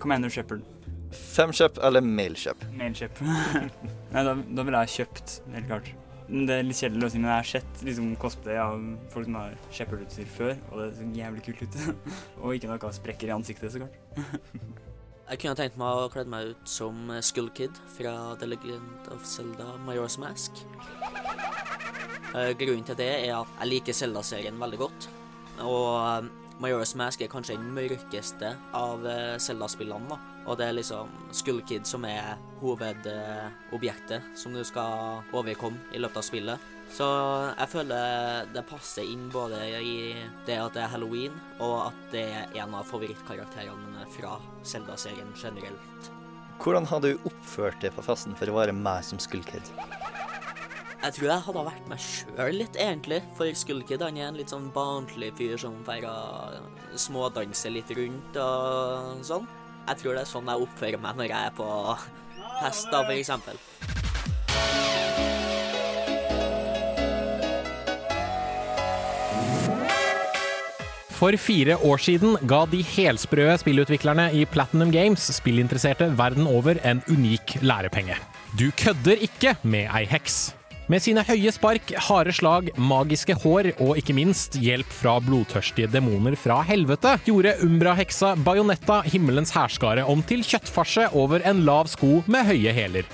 Commander Shepherd. Femkjøp eller mailkjøp? Mailkjøp. <laughs> Nei, da, da ville jeg kjøpt, helt klart. Det er litt kjedelig løsning, men jeg har sett liksom, cosplay av folk som har shepherd-utstyr før, og det ser jævlig kult ut. <laughs> og ikke noe sprekker i ansiktet, så klart. <laughs> Jeg kunne tenkt meg å kle meg ut som Skull Kid fra The Legend of Zelda Majora's Mask. Eh, Grunnen til det er at jeg liker Zelda-serien veldig godt. Og eh, Majora's Mask er kanskje den mørkeste av eh, Zelda-spillene. da. Og det er liksom Skull Kid som er hovedobjektet som du skal overkomme i løpet av spillet. Så jeg føler det passer inn både i det at det er halloween, og at det er en av favorittkarakterene mine fra Zelda-serien generelt. Hvordan har du oppført deg på festen for å være meg som Skullkid? Jeg tror jeg hadde vært meg sjøl litt, egentlig. For Skullkid han er en litt sånn barnslig fyr som feirer smådanser litt rundt og sånn. Jeg tror det er sånn jeg oppfører meg når jeg er på fest, da, for eksempel. For fire år siden ga de helsprø spillutviklerne i Platinum Games spillinteresserte verden over en unik lærepenge. Du kødder ikke med ei heks. Med sine høye spark, harde slag, magiske hår og ikke minst hjelp fra blodtørstige demoner fra helvete, gjorde Umbra-heksa Bajonetta himmelens hærskare om til kjøttfarse over en lav sko med høye hæler.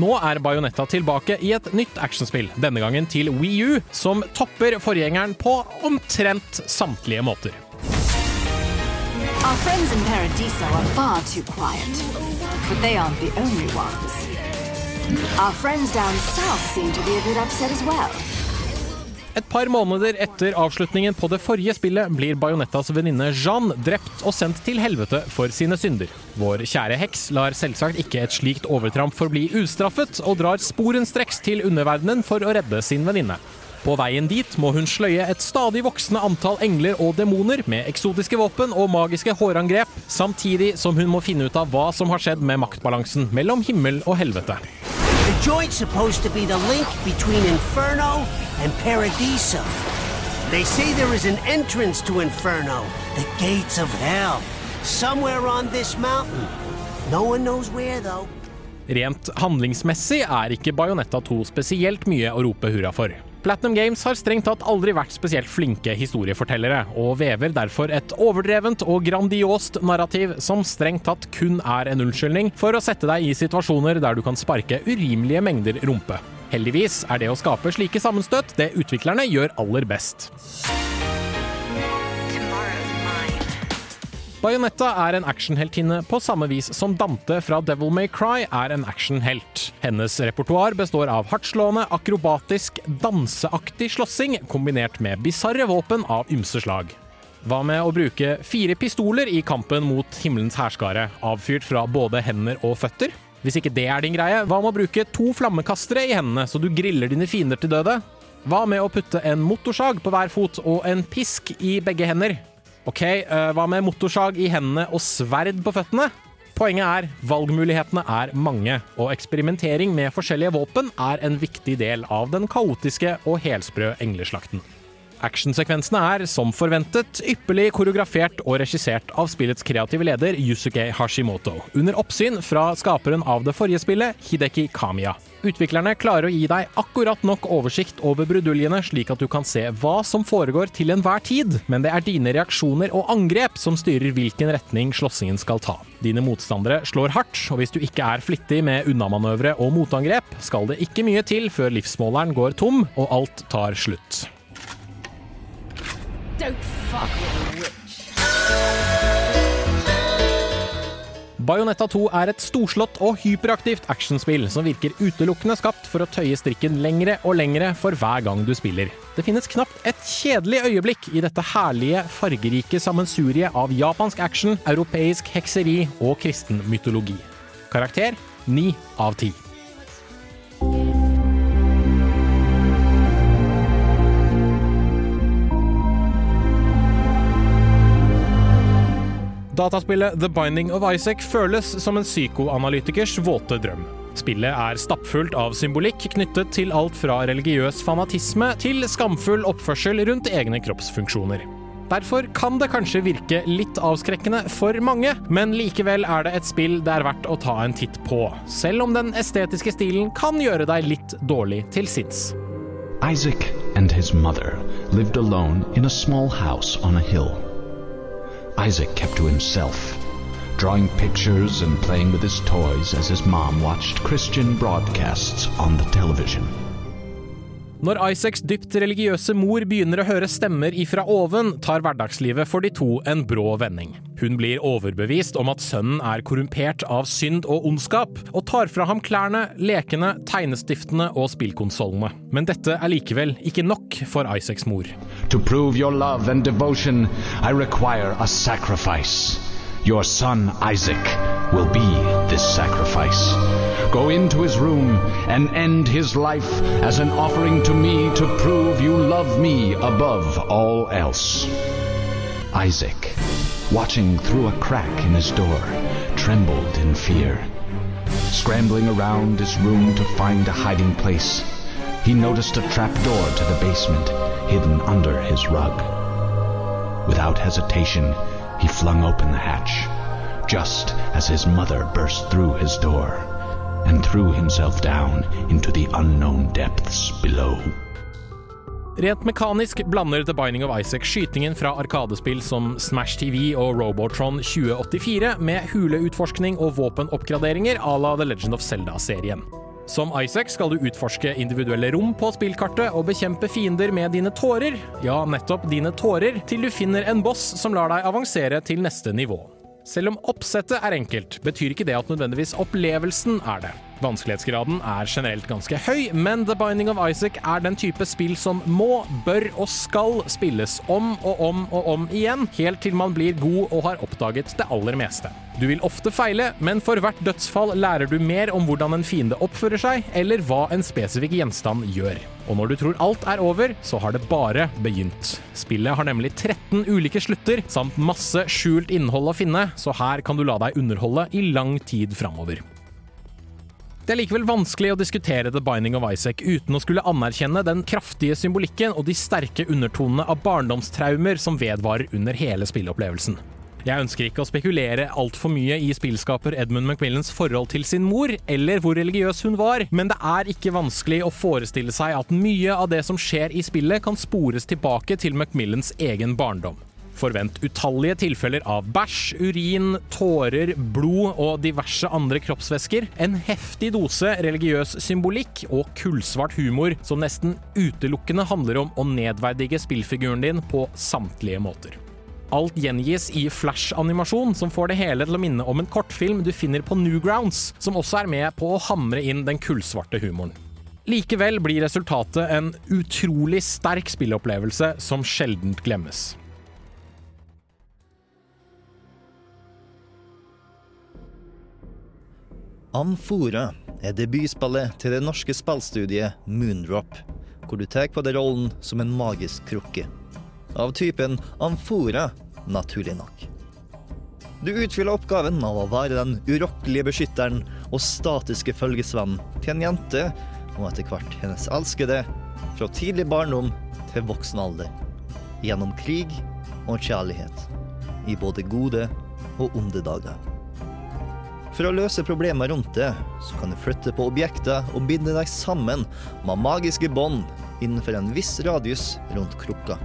Nå er Bajonetta tilbake i et nytt actionspill, denne gangen til Wii U, som topper forgjengeren på omtrent samtlige måter. Our friends in Paradiso are far too quiet, but they aren't the only ones. Our friends down south seem to be a bit upset as well. Et par måneder etter avslutningen på det forrige spillet blir Bajonettas venninne Jeanne drept og sendt til helvete for sine synder. Vår kjære heks lar selvsagt ikke et slikt overtramp forbli ustraffet, og drar sporenstreks til underverdenen for å redde sin venninne. På veien dit må hun sløye et stadig voksende antall engler og demoner med eksotiske våpen og magiske hårangrep, samtidig som hun må finne ut av hva som har skjedd med maktbalansen mellom himmel og helvete. Joint's supposed to be the link between Inferno and Paradiso. They say there is an entrance to Inferno, the gates of hell, somewhere on this mountain. No one knows where, though. Rent handlingsmessig er ikke Bajonetta 2 spesielt mye å rope hurra for. Platinum Games har strengt tatt aldri vært spesielt flinke historiefortellere, og vever derfor et overdrevent og grandiost narrativ som strengt tatt kun er en unnskyldning for å sette deg i situasjoner der du kan sparke urimelige mengder rumpe. Heldigvis er det å skape slike sammenstøt det utviklerne gjør aller best. Bajonetta er en actionheltinne på samme vis som Dante fra Devil May Cry er en actionhelt. Hennes repertoar består av hardtslående, akrobatisk, danseaktig slåssing kombinert med bisarre våpen av ymse slag. Hva med å bruke fire pistoler i kampen mot himmelens hærskare, avfyrt fra både hender og føtter? Hvis ikke det er din greie, hva med å bruke to flammekastere i hendene så du griller dine fiender til døde? Hva med å putte en motorsag på hver fot og en pisk i begge hender? Ok, uh, hva med motorsag i hendene og sverd på føttene? Poenget er, valgmulighetene er mange, og eksperimentering med forskjellige våpen er en viktig del av den kaotiske og helsprø engleslakten. Actionsekvensene er, som forventet, ypperlig koreografert og regissert av spillets kreative leder Yusuke Hashimoto, under oppsyn fra skaperen av det forrige spillet, Hideki Kamiya. Utviklerne klarer å gi deg akkurat nok oversikt over bruduljene, slik at du kan se hva som foregår til enhver tid, men det er dine reaksjoner og angrep som styrer hvilken retning slåssingen skal ta. Dine motstandere slår hardt, og hvis du ikke er flittig med unnamanøvre og motangrep, skal det ikke mye til før livsmåleren går tom og alt tar slutt. Don't fuck with Bajonetta 2 er et storslått og hyperaktivt actionspill som virker utelukkende skapt for å tøye strikken lengre og lengre for hver gang du spiller. Det finnes knapt et kjedelig øyeblikk i dette herlige, fargerike sammensuriet av japansk action, europeisk hekseri og kristen mytologi. Karakter 9 av 10. Dataspillet The Binding of Isaac føles som en psykoanalytikers våte drøm. Spillet er stappfullt av symbolikk knyttet til alt fra religiøs fanatisme til skamfull oppførsel rundt egne kroppsfunksjoner. Derfor kan det kanskje virke litt avskrekkende for mange, men likevel er det et spill det er verdt å ta en titt på, selv om den estetiske stilen kan gjøre deg litt dårlig til sinns. Isaac and his mother lived alone in a small house on a hill. Isaac kept to himself, drawing pictures and playing with his toys as his mom watched Christian broadcasts on the television. Når Isaacs dypt religiøse mor begynner å høre stemmer ifra oven, tar hverdagslivet for de to en brå vending. Hun blir overbevist om at sønnen er korrumpert av synd og ondskap, og tar fra ham klærne, lekene, tegnestiftene og spillkonsollene. Men dette er likevel ikke nok for Isaacs mor. To prove your love and devotion, I require a sacrifice. Your son Isaac will be this sacrifice. Go into his room and end his life as an offering to me to prove you love me above all else. Isaac, watching through a crack in his door, trembled in fear. Scrambling around his room to find a hiding place, he noticed a trap door to the basement hidden under his rug. Without hesitation, he flung open the hatch, just as his mother burst through his door and threw himself down into the unknown depths below. Rent mekanisk blander The Binding of Isaac skytingen fra arkadespill som Smash TV og Robotron 2084 med huleutforskning og våpenoppgraderinger à la The Legend of Zelda-serien. Som Isaac skal du utforske individuelle rom på spillkartet og bekjempe fiender med dine tårer, ja, nettopp dine tårer, til du finner en boss som lar deg avansere til neste nivå. Selv om oppsettet er enkelt, betyr ikke det at nødvendigvis opplevelsen er det. Vanskelighetsgraden er generelt ganske høy, men The Binding of Isaac er den type spill som må, bør og skal spilles om og om og om igjen, helt til man blir god og har oppdaget det aller meste. Du vil ofte feile, men for hvert dødsfall lærer du mer om hvordan en fiende oppfører seg, eller hva en spesifikk gjenstand gjør. Og når du tror alt er over, så har det bare begynt. Spillet har nemlig 13 ulike slutter, samt masse skjult innhold å finne, så her kan du la deg underholde i lang tid framover. Det er likevel vanskelig å diskutere The Binding of Isaac uten å skulle anerkjenne den kraftige symbolikken og de sterke undertonene av barndomstraumer som vedvarer under hele spilleopplevelsen. Jeg ønsker ikke å spekulere altfor mye i spillskaper Edmund Macmillans forhold til sin mor, eller hvor religiøs hun var, men det er ikke vanskelig å forestille seg at mye av det som skjer i spillet, kan spores tilbake til Macmillans egen barndom. Forvent utallige tilfeller av bæsj, urin, tårer, blod og diverse andre kroppsvæsker, en heftig dose religiøs symbolikk og kullsvart humor som nesten utelukkende handler om å nedverdige spillfiguren din på samtlige måter. Alt gjengis i flash-animasjon, som får det hele til å minne om en kortfilm du finner på Newgrounds, som også er med på å hamre inn den kullsvarte humoren. Likevel blir resultatet en utrolig sterk spillopplevelse som sjeldent glemmes. Amfora er debutspillet til det norske spillstudiet Moondrop, hvor du tar på deg rollen som en magisk krukke. Av typen Amfora, naturlig nok. Du utfyller oppgaven av å være den urokkelige beskytteren og statiske følgesvennen til en jente, og etter hvert hennes elskede, fra tidlig barndom til voksen alder. Gjennom krig og kjærlighet. I både gode og onde dager. For å løse problemer rundt det, så kan du flytte på objekter og binde deg sammen med magiske bånd innenfor en viss radius rundt krukka.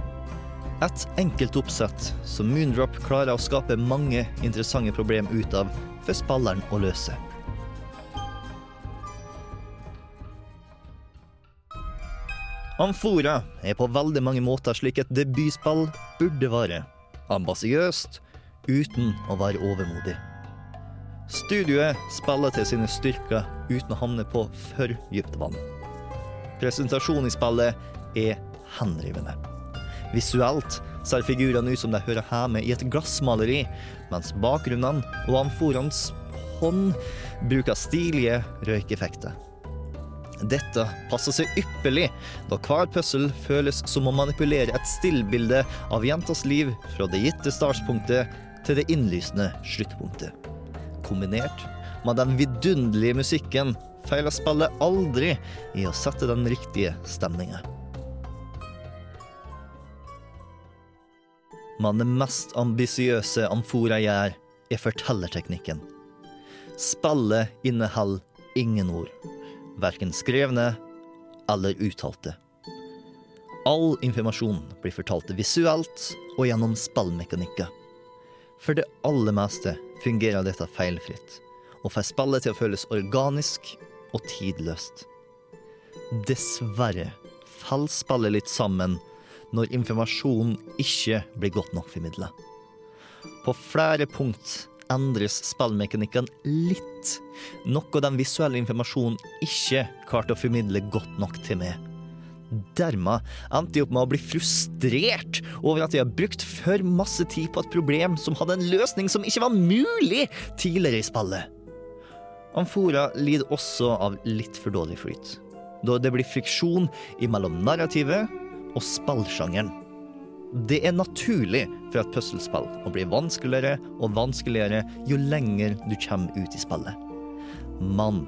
Et enkelt oppsett som Moondrop klarer å skape mange interessante problem ut av for spilleren å løse. Amfora er på veldig mange måter slik et debutspill burde være. Ambisiøst, uten å være overmodig. Studioet spiller til sine styrker uten å havne på for dypt vann. Presentasjonen i spillet er henrivende. Visuelt ser figurene ut som de hører hjemme i et glassmaleri, mens bakgrunnene og amforans hånd bruker stilige røykeffekter. Dette passer seg ypperlig, da hver puzzle føles som å manipulere et stillbilde av jentas liv fra det gitte startpunktet til det innlysende sluttpunktet. Kombinert med den vidunderlige musikken feiler spillet aldri i å sette den riktige stemninga. Men det mest ambisiøse Amfora gjør, er fortellerteknikken. Spillet inneholder ingen ord, verken skrevne eller uttalte. all informasjon blir fortalt visuelt og gjennom spillmekanikker. For det aller meste fungerer dette feilfritt, og får spillet til å føles organisk og tidløst. Dessverre faller spillet litt sammen når informasjonen ikke blir godt nok formidla. På flere punkt endres spillmekanikken litt, noe den visuelle informasjonen ikke klarte å formidle godt nok til meg. Dermed endte jeg opp med å bli frustrert over at jeg har brukt for masse tid på et problem som hadde en løsning som ikke var mulig tidligere i spillet. Amfora lider også av litt for dårlig flyt, da det blir friksjon mellom narrativet og spillsjangeren. Det er naturlig for et puslespill å bli vanskeligere og vanskeligere jo lenger du kommer ut i spillet. Men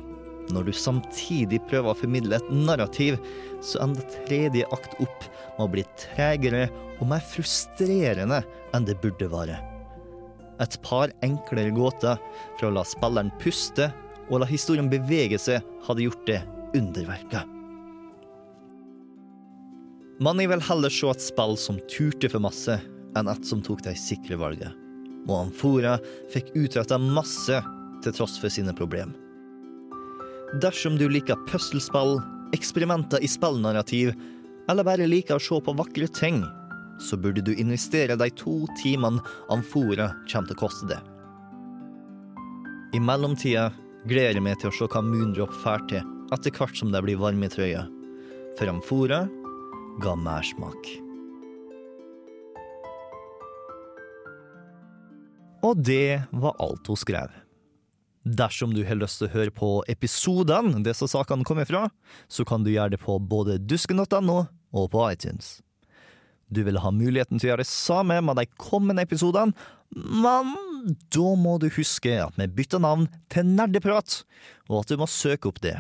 når du samtidig prøver å formidle et narrativ, så ender tredje akt opp med å bli tregere og mer frustrerende enn det burde være. Et par enklere gåter for å la spilleren puste og la historien bevege seg, hadde gjort det underverket. Man vil heller se et spill som turte for masse, enn et som tok de sikre valget. Og Amfora fikk utretta masse til tross for sine problem. Dersom du liker puslespill, eksperimenter i spillnarrativ, eller bare liker å se på vakre ting, så burde du investere de to timene Amfora kommer til å koste det. I mellomtida gleder jeg meg til å se hva Moondrop får til etter hvert som det blir varme i trøya. For Amfora ga mersmak. Og det var alt hun skrev. Dersom du har lyst til å høre på episodene disse sakene kommer fra, så kan du gjøre det på både dusken.no og på iTunes. Du vil ha muligheten til å gjøre det samme med de kommende episodene, men da må du huske at vi bytter navn til Nerdeprat, og at du må søke opp det.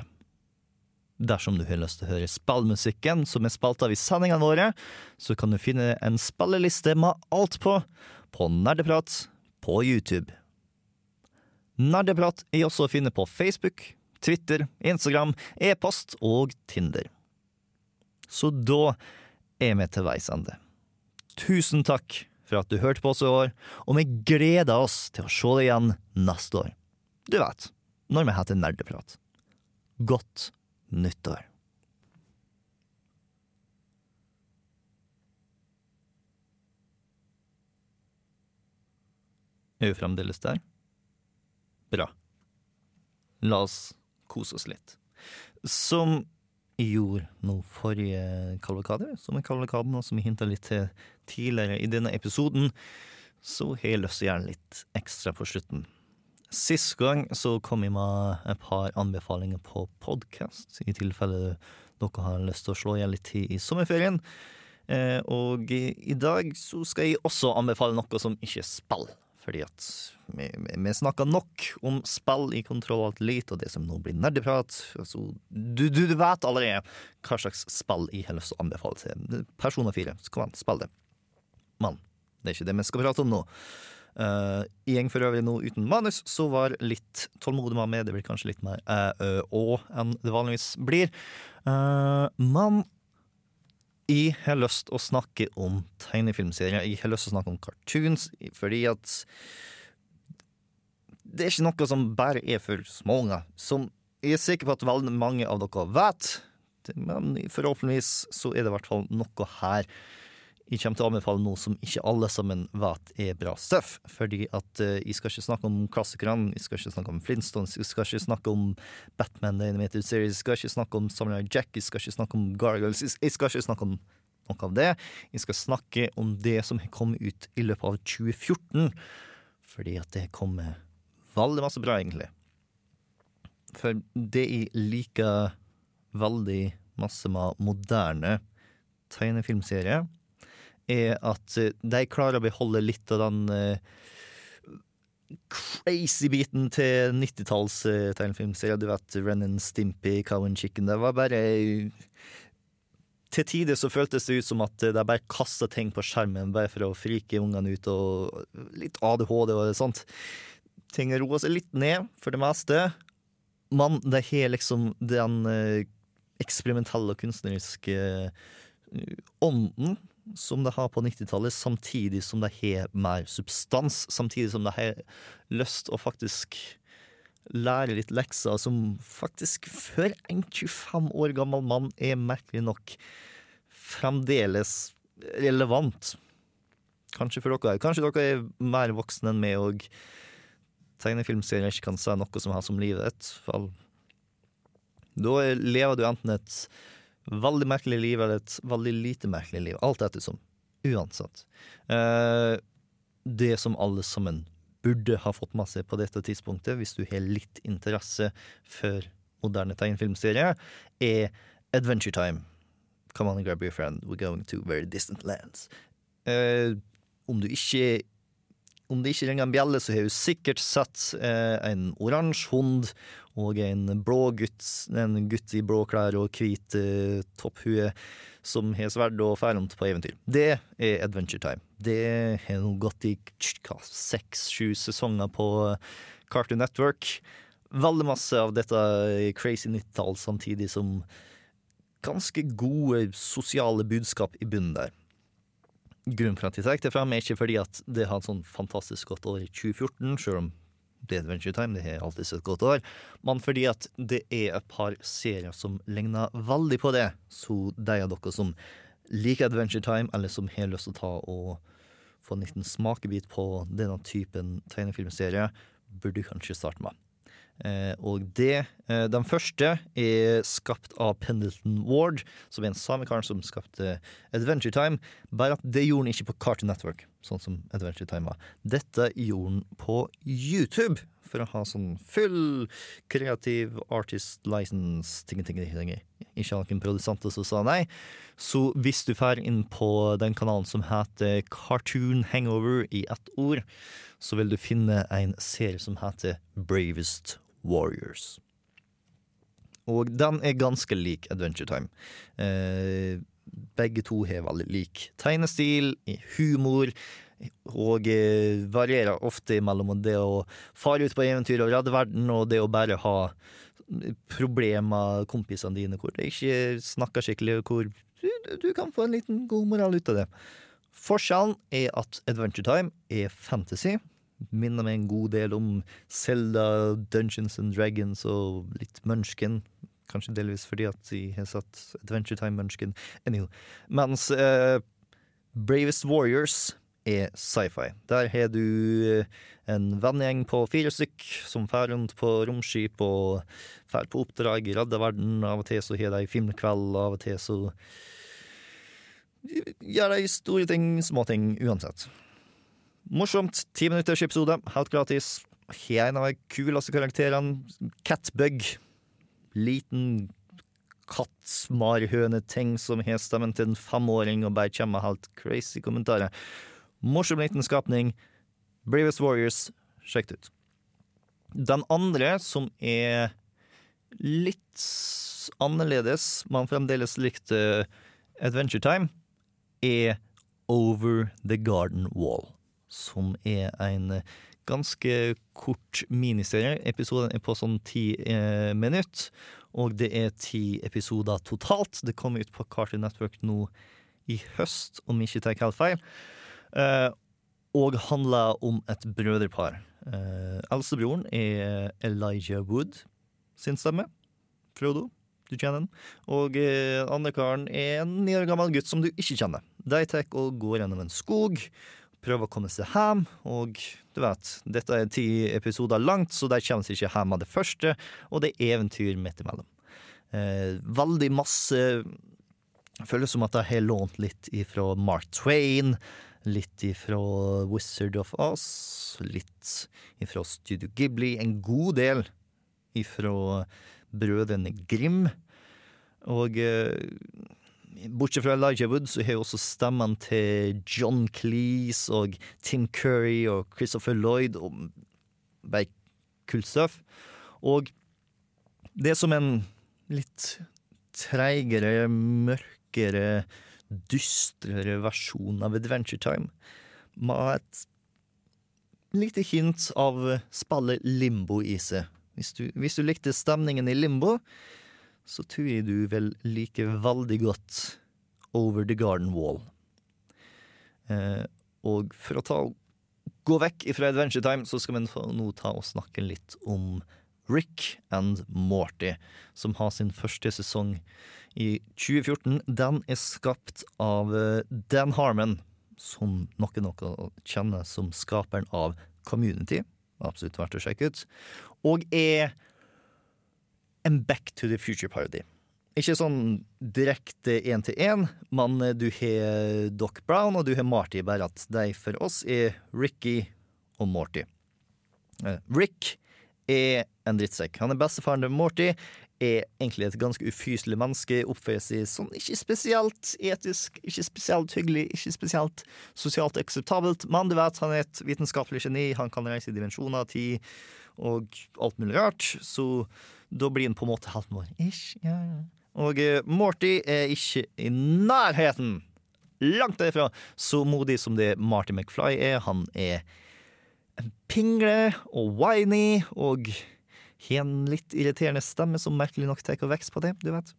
Dersom du har lyst til å høre spillmusikken som er spilt av i sendingene våre, så kan du finne en spilleliste med alt på på Nerdeprat på YouTube. Nerdeprat er også å finne på Facebook, Twitter, Instagram, e-post og Tinder. Så da er vi til veis ende. Tusen takk for at du hørte på oss i år, og vi gleder oss til å se deg igjen neste år. Du vet, når vi heter Nerdeprat. Godt nyttår. Er vi fremdeles der? Bra. La oss kose oss litt. Som gjorde nå forrige kavalkade, som er kavalkaden, og som jeg hinta litt til tidligere i denne episoden, så har jeg lyst til å gjøre litt ekstra på slutten. Sist gang så kom jeg med et par anbefalinger på podkast, i tilfelle dere har lyst til å slå igjen litt tid i sommerferien. Eh, og i, dag så skal jeg også anbefale noe som ikke er spill. Fordi at vi, vi, snakker nok om spill i Kontroll Alt Elite, og det som nå blir nerdeprat. Altså, du, du, du vet allerede hva slags spill jeg har lyst til å anbefale til. personer fire. så kom an, spill det. Men det er ikke det vi skal prate om nå. Uh, jeg går for øvrig nå uten manus, så var litt tålmodig med meg. Det blir kanskje litt mer æ, ø, å enn det vanligvis blir. Uh, men jeg har lyst til å snakke om tegnefilmserier. Jeg har lyst til å snakke om cartoons, fordi at det er ikke noe som bare er for småunger. Som jeg er sikker på at veldig mange av dere vet, men forhåpentligvis så er det i hvert fall noe her jeg kommer til å anbefale noe som ikke alle sammen vet er bra stuff. Fordi at uh, jeg skal ikke snakke om klassikerne, jeg skal ikke snakke om Flintstones, jeg skal ikke snakke om Batman The Animated Series, jeg skal ikke snakke om Samurai Jack, jeg skal ikke snakke om Gargoyles, jeg skal ikke snakke om noe av det. Jeg skal snakke om det som har kommet ut i løpet av 2014. Fordi at det kommer veldig masse bra, egentlig. For det jeg liker veldig masse med moderne tegnefilmserier, er at de klarer å beholde litt av den crazy biten til 90-talls tegnefilmserier. Du vet Ren and Stimpy, Cow and Chicken. Det var bare Til tider så føltes det ut som at de bare kasta ting på skjermen bare for å frike ungene ut, og litt ADHD og sånt. Ting roa seg litt ned, for det meste. Men det har liksom den eksperimentelle og kunstneriske ånden som de har på 90-tallet, samtidig som de har mer substans. Samtidig som de har lyst å faktisk lære litt lekser som faktisk før en 25 år gammel mann er merkelig nok fremdeles relevant. Kanskje for dere. Kanskje dere er mer voksne enn meg og tegnefilmserier ikke kan si noe som har som livet. Da lever du enten et veldig merkelig liv eller et veldig lite merkelig liv. Alt ettersom. Uansett. Eh, det som alle sammen burde ha fått med seg på dette tidspunktet, hvis du har litt interesse for moderne tegnefilmserier, er Adventure Time. Come on and grab your friend, we're going to very distant lands. Eh, om du ikke om det ikke ringer en bjelle, så har du sikkert sett eh, en oransje hund og en blå gutt, en gutt i blå klær og hvit eh, topphue som har sverd og fer rundt på eventyr. Det er Adventure Time. Det har nå gått i seks-sju sesonger på Cartoon Network. Veldig masse av dette er crazy 90-tall, samtidig som ganske gode sosiale budskap i bunnen der. Grunnen for at jeg trekker det fram, er ikke fordi at det har et sånn fantastisk godt år i 2014, selv om det er Adventure Time, det har alltid et godt år, men fordi at det er et par serier som ligner veldig på det. Så de av dere som liker Adventure Time, eller som har lyst til å ta og få en liten smakebit på denne typen tegnefilmserie, burde kanskje starte med. Eh, og det eh, Den første er skapt av Pendleton Ward, som er en samekar som skapte Adventure Time. Bare at det gjorde han ikke på Cartoon Network, sånn som Adventure Time var. Dette gjorde han på YouTube, for å ha sånn full kreativ artist license ting, ting, ting. Ikke noen produsenter som sa nei. Så hvis du drar inn på den kanalen som heter Cartoon Hangover i ett ord, så vil du finne en serie som heter Bravest Warriors. Og den er ganske lik Adventure Time. Eh, begge to har veldig lik tegnestil, humor, og eh, varierer ofte mellom det å fare ut på eventyr og redde verden, og det å bare ha problemer kompisene dine hvor de ikke snakker skikkelig, og hvor du, du kan få en liten god moral ut av det. Forskjellen er at Adventure Time er fantasy minner meg en god del om Zelda, Dungeons and Dragons og litt Munchkin. Kanskje delvis fordi at de har satt Adventure Time Munchkin. Anyhow. Mens eh, Bravest Warriors er sci-fi. Der har du eh, en vennegjeng på fire stykk som fer rundt på romskip og fer på oppdrag i redde verden. Av og til så har de filmkveld, av og til så gjør de store ting, små ting, uansett. Morsomt. Ti minutters episode, helt gratis. En av de kuleste karakterene. Catbug. Liten katt-marhøne-ting som har stemmen til en femåring og bare kommer med helt crazy kommentarer. Morsom liten skapning. Bravest Warriors, sjekk det ut. Den andre, som er litt annerledes, men fremdeles likte Adventure Time, er Over the Garden Wall som er en ganske kort miniserie. Episoden er på sånn ti eh, minutter, og det er ti episoder totalt. Det kommer ut på Cartoon Network nå i høst, om ikke tar helt feil. Eh, og handler om et brødrepar. Eh, Eldstebroren er Elijah Wood sin stemme. Frodo, du kjenner den. Og eh, andre karen er en ni år gammel gutt som du ikke kjenner. De tar og går gjennom en skog prøver å komme seg hjem, og du vet, dette er ti episoder langt, så de kommer seg ikke hjem av det første, og det er eventyr midt imellom. Eh, veldig masse Føles som at jeg har lånt litt ifra Mark Twain, litt ifra Wizard of Oz, litt ifra Studio Ghibli, en god del ifra Brødrene Grim, og eh, Bortsett fra Elijah Wood, så har jeg også stemmen til John Cleese og Tim Curry og Christopher Lloyd og bare kult stuff. Og det er som en litt treigere, mørkere, dystrere versjon av Adventure Time. Med et lite hint av spillet Limbo i seg. Hvis du, hvis du likte stemningen i Limbo, så tror jeg du vil like veldig godt Over the Garden Wall. Eh, og for å ta, gå vekk fra Adventure Time, så skal vi nå- ta og snakke litt om Rick and Morty, som har sin første sesong i 2014. Den er skapt av eh, Dan Harmon, som noen noe kjenner som skaperen av Community. Absolutt verdt å sjekke ut. Og er en Back to the Future-parody. Ikke sånn direkte én til én, men du har Doc Brown og du har Marty, bare at de for oss er Ricky og Morty. Eh, Rick er en drittsekk. Han er bestefaren til Morty, er egentlig et ganske ufyselig menneske, oppfører seg sånn ikke spesielt etisk, ikke spesielt hyggelig, ikke spesielt sosialt akseptabelt, men du vet, han er et vitenskapelig geni, han kan reise i dimensjoner, tid og alt mulig rart, så da blir han på en måte helten vår. Ish, ja, ja. Og eh, Morty er ikke i nærheten, langt derifra, så modig som det Marty McFly er. Han er en pingle og whiny og har en litt irriterende stemme som merkelig nok tar vekst på det, du vet.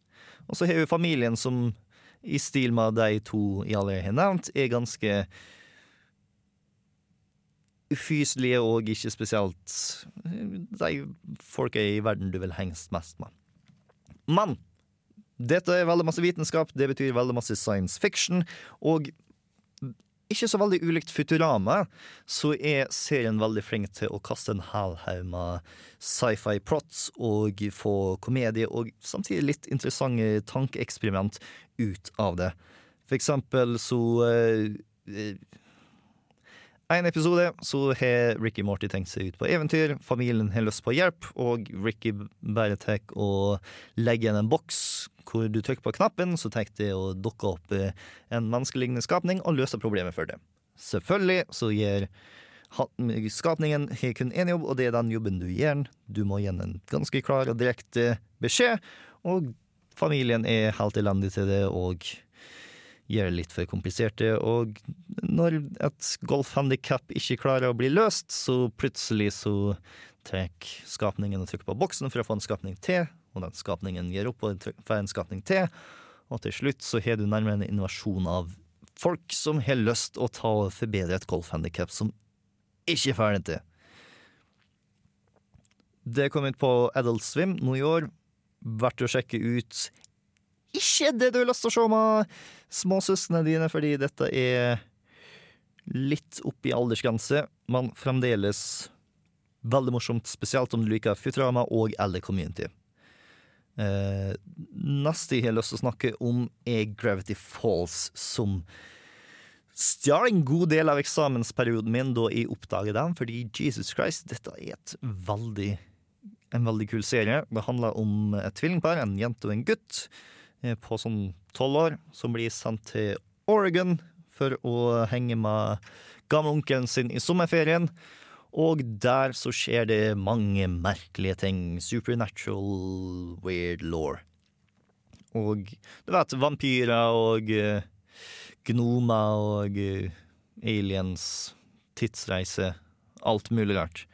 Og så har vi familien som, i stil med de to jeg allerede har nevnt, er ganske ufyselige og ikke spesielt de folka i verden du vil hengst mest med. Men dette er veldig masse vitenskap, det betyr veldig masse science fiction, og ikke så veldig ulikt Futurama, så er serien veldig flink til å kaste en hel haug med sci-fi plots og få komedie og samtidig litt interessante tankeeksperiment ut av det. For eksempel så eh, en episode så har Ricky Morty tenkt seg ut på eventyr. Familien har lyst på hjelp, og Ricky bare tar og legger igjen en boks hvor du trykker på knappen, så tar det å dukke opp en menneskelignende skapning og løser problemet for det. Selvfølgelig så gjør skapningen har kun én jobb, og det er den jobben du gjør. Du må gi en ganske klar og direkte beskjed, og familien er helt elendig til det og gjør det litt for kompliserte. Og når et golfhandikap ikke klarer å bli løst, så plutselig så trekker skapningen og trykker på boksen for å få en skapning til, og den skapningen gir opp og får en skapning til, og til slutt så har du nærmere en invasjon av folk som har lyst å ta og forbedre et golfhandikap som ikke er ferdig til. Det kom ut på Adult Swim nå i år. Verdt å sjekke ut. Ikke det du har lyst til å se med småsøsknene dine, fordi dette er litt opp i aldersgrense, men fremdeles veldig morsomt, spesielt om du liker Futurama og eller Community. Eh, neste jeg har lyst til å snakke om, er Gravity Falls, som stjal en god del av eksamensperioden min da jeg oppdaget den, fordi Jesus Christ, dette er veldig, en veldig kul serie. Det handler om et tvillingpar, en jente og en gutt, på sånn tolv år, som blir sendt til Oregon for å henge med gamleonkelen sin i sommerferien. Og der så skjer det mange merkelige ting. Supernatural, weird law. Og du vet, vampyrer og eh, gnomer og eh, aliens, tidsreise, alt mulig rart.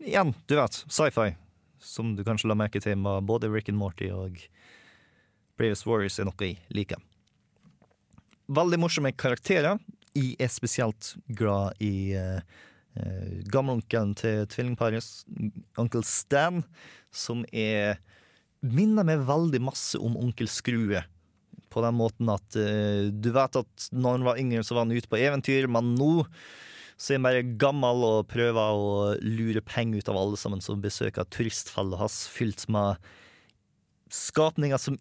Igjen, du vet, sci-fi, som du kanskje la merke til med både Rick and Morty og Bravest Warriors er noe jeg liker. Veldig morsomme karakterer. Jeg er spesielt glad i uh, gamleonkelen til tvillingparet, onkel Stan, som er minner meg veldig masse om onkel Skrue. På den måten at uh, du vet at når han var yngre, så var han ute på eventyr, men nå så er han bare gammel og prøver å lure penger ut av alle sammen som besøker turistfellet hans, fylt med skapninger som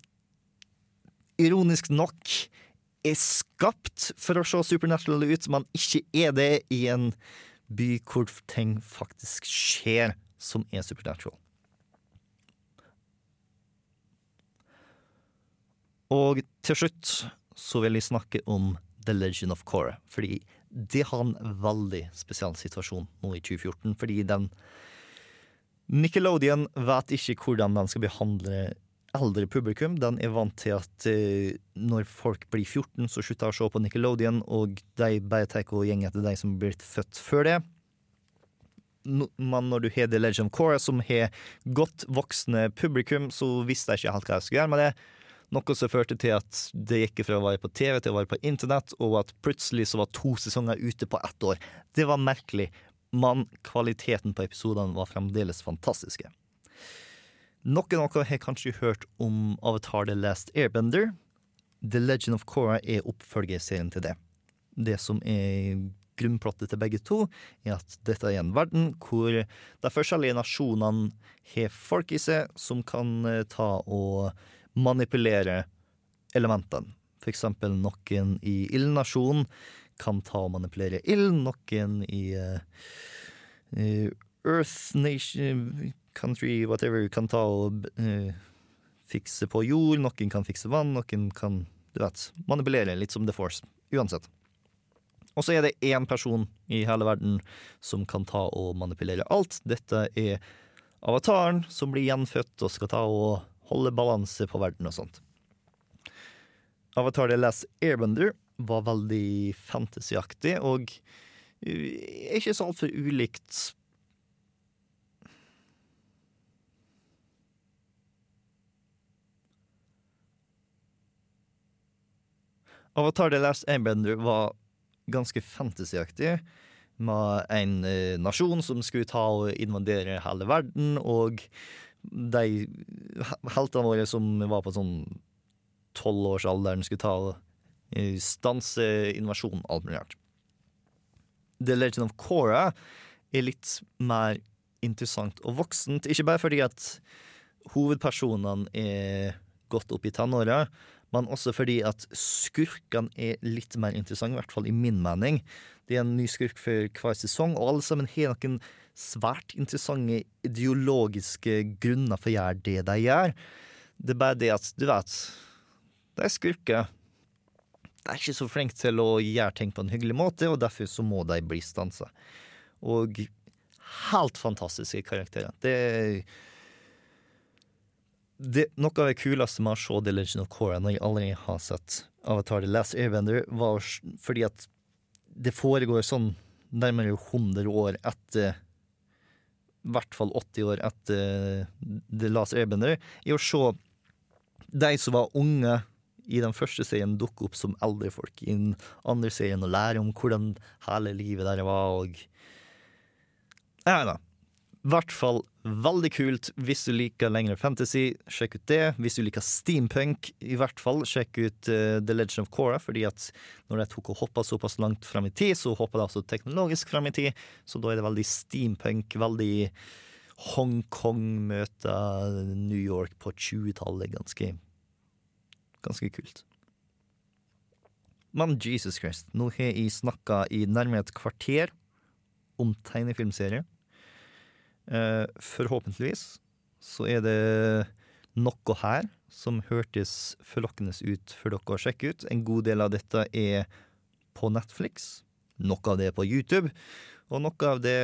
ironisk nok er skapt for å se supernatural ut, men ikke er det i en by hvor ting faktisk skjer som er supernatural. Og til slutt så vil jeg snakke om The Legend of Korra, fordi det har en veldig spesiell situasjon nå i 2014, fordi den Nickelodeon vet ikke hvordan den skal behandle eldre publikum. Den er vant til at eh, når folk blir 14, så slutter de å se på Nickelodeon, og de bare tar og går etter de som blitt født før det. No- Men når du har The Legend of Korra, som har godt voksne publikum, så visste jeg ikke helt hva jeg skulle gjøre med det. Noe som førte til at det gikk fra å være på TV til å være på internett, og at plutselig så var to sesonger ute på ett år. Det var merkelig, men kvaliteten på episodene var fremdeles fantastiske. Noen av dere har kanskje hørt om Avatar The Last Airbender. The Legend of Korra er oppfølgerserien til det. Det som er grunnplottet til begge to, er at dette er en verden hvor de forskjellige nasjonene har folk i seg som kan eh, ta og manipulere elementene. For eksempel noen i ildnasjonen kan ta og manipulere ild, noen i uh, Earth Nation Country, whatever, kan ta og uh, fikse på jord, noen kan fikse vann, noen kan du vet, manipulere, litt som The Force. Uansett. Og så er det én person i hele verden som kan ta og manipulere alt. Dette er avataren som blir gjenfødt og skal ta og holde balanse på verden og sånt. Avatar The Last Airbender var veldig fantasyaktig og uh, ikke så altfor ulikt Avatar The Last Airbender var ganske fantasyaktig. Med en eh, nasjon som skulle ta og invadere hele verden, og de heltene våre som var på sånn tolvårsalderen, skulle ta og eh, stanse invasjonen, alt mulig rart. The Legend of Korra er litt mer interessant og voksent, ikke bare fordi at hovedpersonene er gått opp i tenåra, men også fordi at skurkene er litt mer interessante, i hvert fall i min mening. Det er en ny skurk for hver sesong, og alle sammen har noen svært interessante ideologiske grunner for å gjøre det de gjør. Det er bare det at, du vet, de er skurker. De er ikke så flinke til å gjøre ting på en hyggelig måte, og derfor så må de bli stansa. Og helt fantastiske karakterer. Det er det, noe av det kuleste med å se The Legend of Korra når jeg aldri har sett Avatar The Last Airbender, var fordi at det foregår sånn nærmere 100 år etter I hvert fall 80 år etter The Last Airbender, i å se de som var unge i den første serien, dukke opp som eldre folk i den andre serien og lære om hvordan hele livet der var, og Jeg vet da. I hvert fall veldig kult hvis du liker lengre fantasy. Sjekk ut det. Hvis du liker steampunk, i hvert fall, sjekk ut uh, The Legend of Korra. Fordi at når de tok og hoppa såpass langt fram i tid, så hoppa de også teknologisk fram i tid. Så da er det veldig steampunk. Veldig Hongkong møter New York på 20-tallet. Ganske, ganske kult. Men Jesus Christ, nå har jeg snakka i nærmere et kvarter om tegnefilmserie. Eh, forhåpentligvis så er det noe her som hørtes forlokkende ut for dere å sjekke ut. En god del av dette er på Netflix, noe av det er på YouTube, og noe av det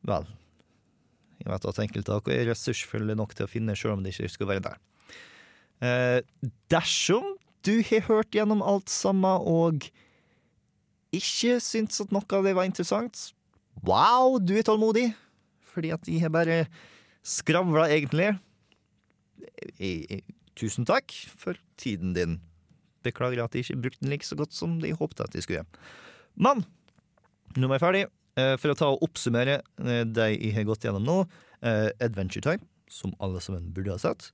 Vel, jeg vet at enkelte av dere er ressursfulle nok til å finne, sjøl om det ikke skulle være der. Eh, dersom du har hørt gjennom alt sammen og ikke syntes at noe av det var interessant, wow, du er tålmodig! Fordi at de har bare skravla, egentlig. Tusen takk for tiden din. Beklager at de ikke brukte den like så godt som de håpte at de skulle. Men nå er jeg ferdig. Eh, for å ta og oppsummere eh, de jeg har gått gjennom nå. Eh, Adventure Time, som alle sammen burde ha sett.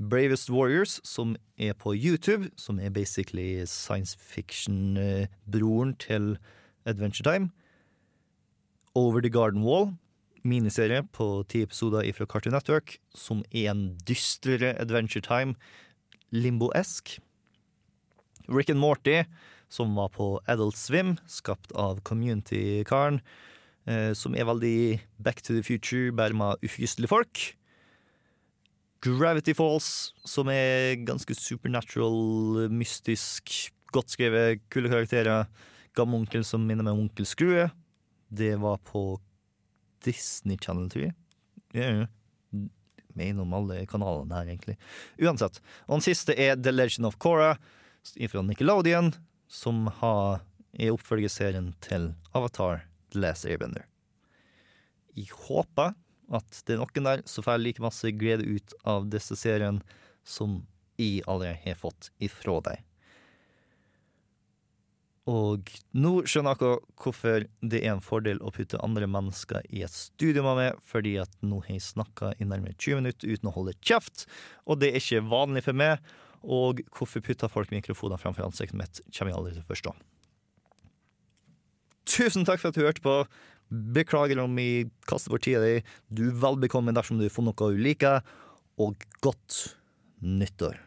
Bravest Warriors, som er på YouTube, som er basically science fiction-broren til Adventure Time. Over the Garden Wall, miniserie på ti episoder fra Cartoon Network, som er en dystrere Adventure Time, limbo-esk. Rick and Morty, som var på Adult Swim, skapt av Community-karen, eh, som er veldig Back to the Future, bare med ufyselige folk. Gravity Falls, som er ganske supernatural, mystisk, godt skrevet, kule karakterer. Gammel onkel som minner meg om Onkel Skrue. Det var på Disney Channel, tror jeg. Ja, mener om alle kanalene her, egentlig. Uansett. Og den siste er The Legend of Korra fra Nickelodeon, som har, er oppfølgerserien til Avatar The Last Airbender. Jeg håper at det er noen der som får like masse glede ut av disse serien som jeg allerede har fått ifra deg. Og nå skjønner dere hvorfor det er en fordel å putte andre mennesker i et studio med meg, fordi at nå har jeg snakka i nærmere 20 minutter uten å holde kjeft, og det er ikke vanlig for meg. Og hvorfor putter folk mikrofoner framfor ansiktet mitt, kommer jeg aldri til å forstå. Tusen takk for at du hørte på. Beklager om jeg kaster bort tida di. Du er vel bekommen dersom du har funnet noe du liker, og godt nyttår.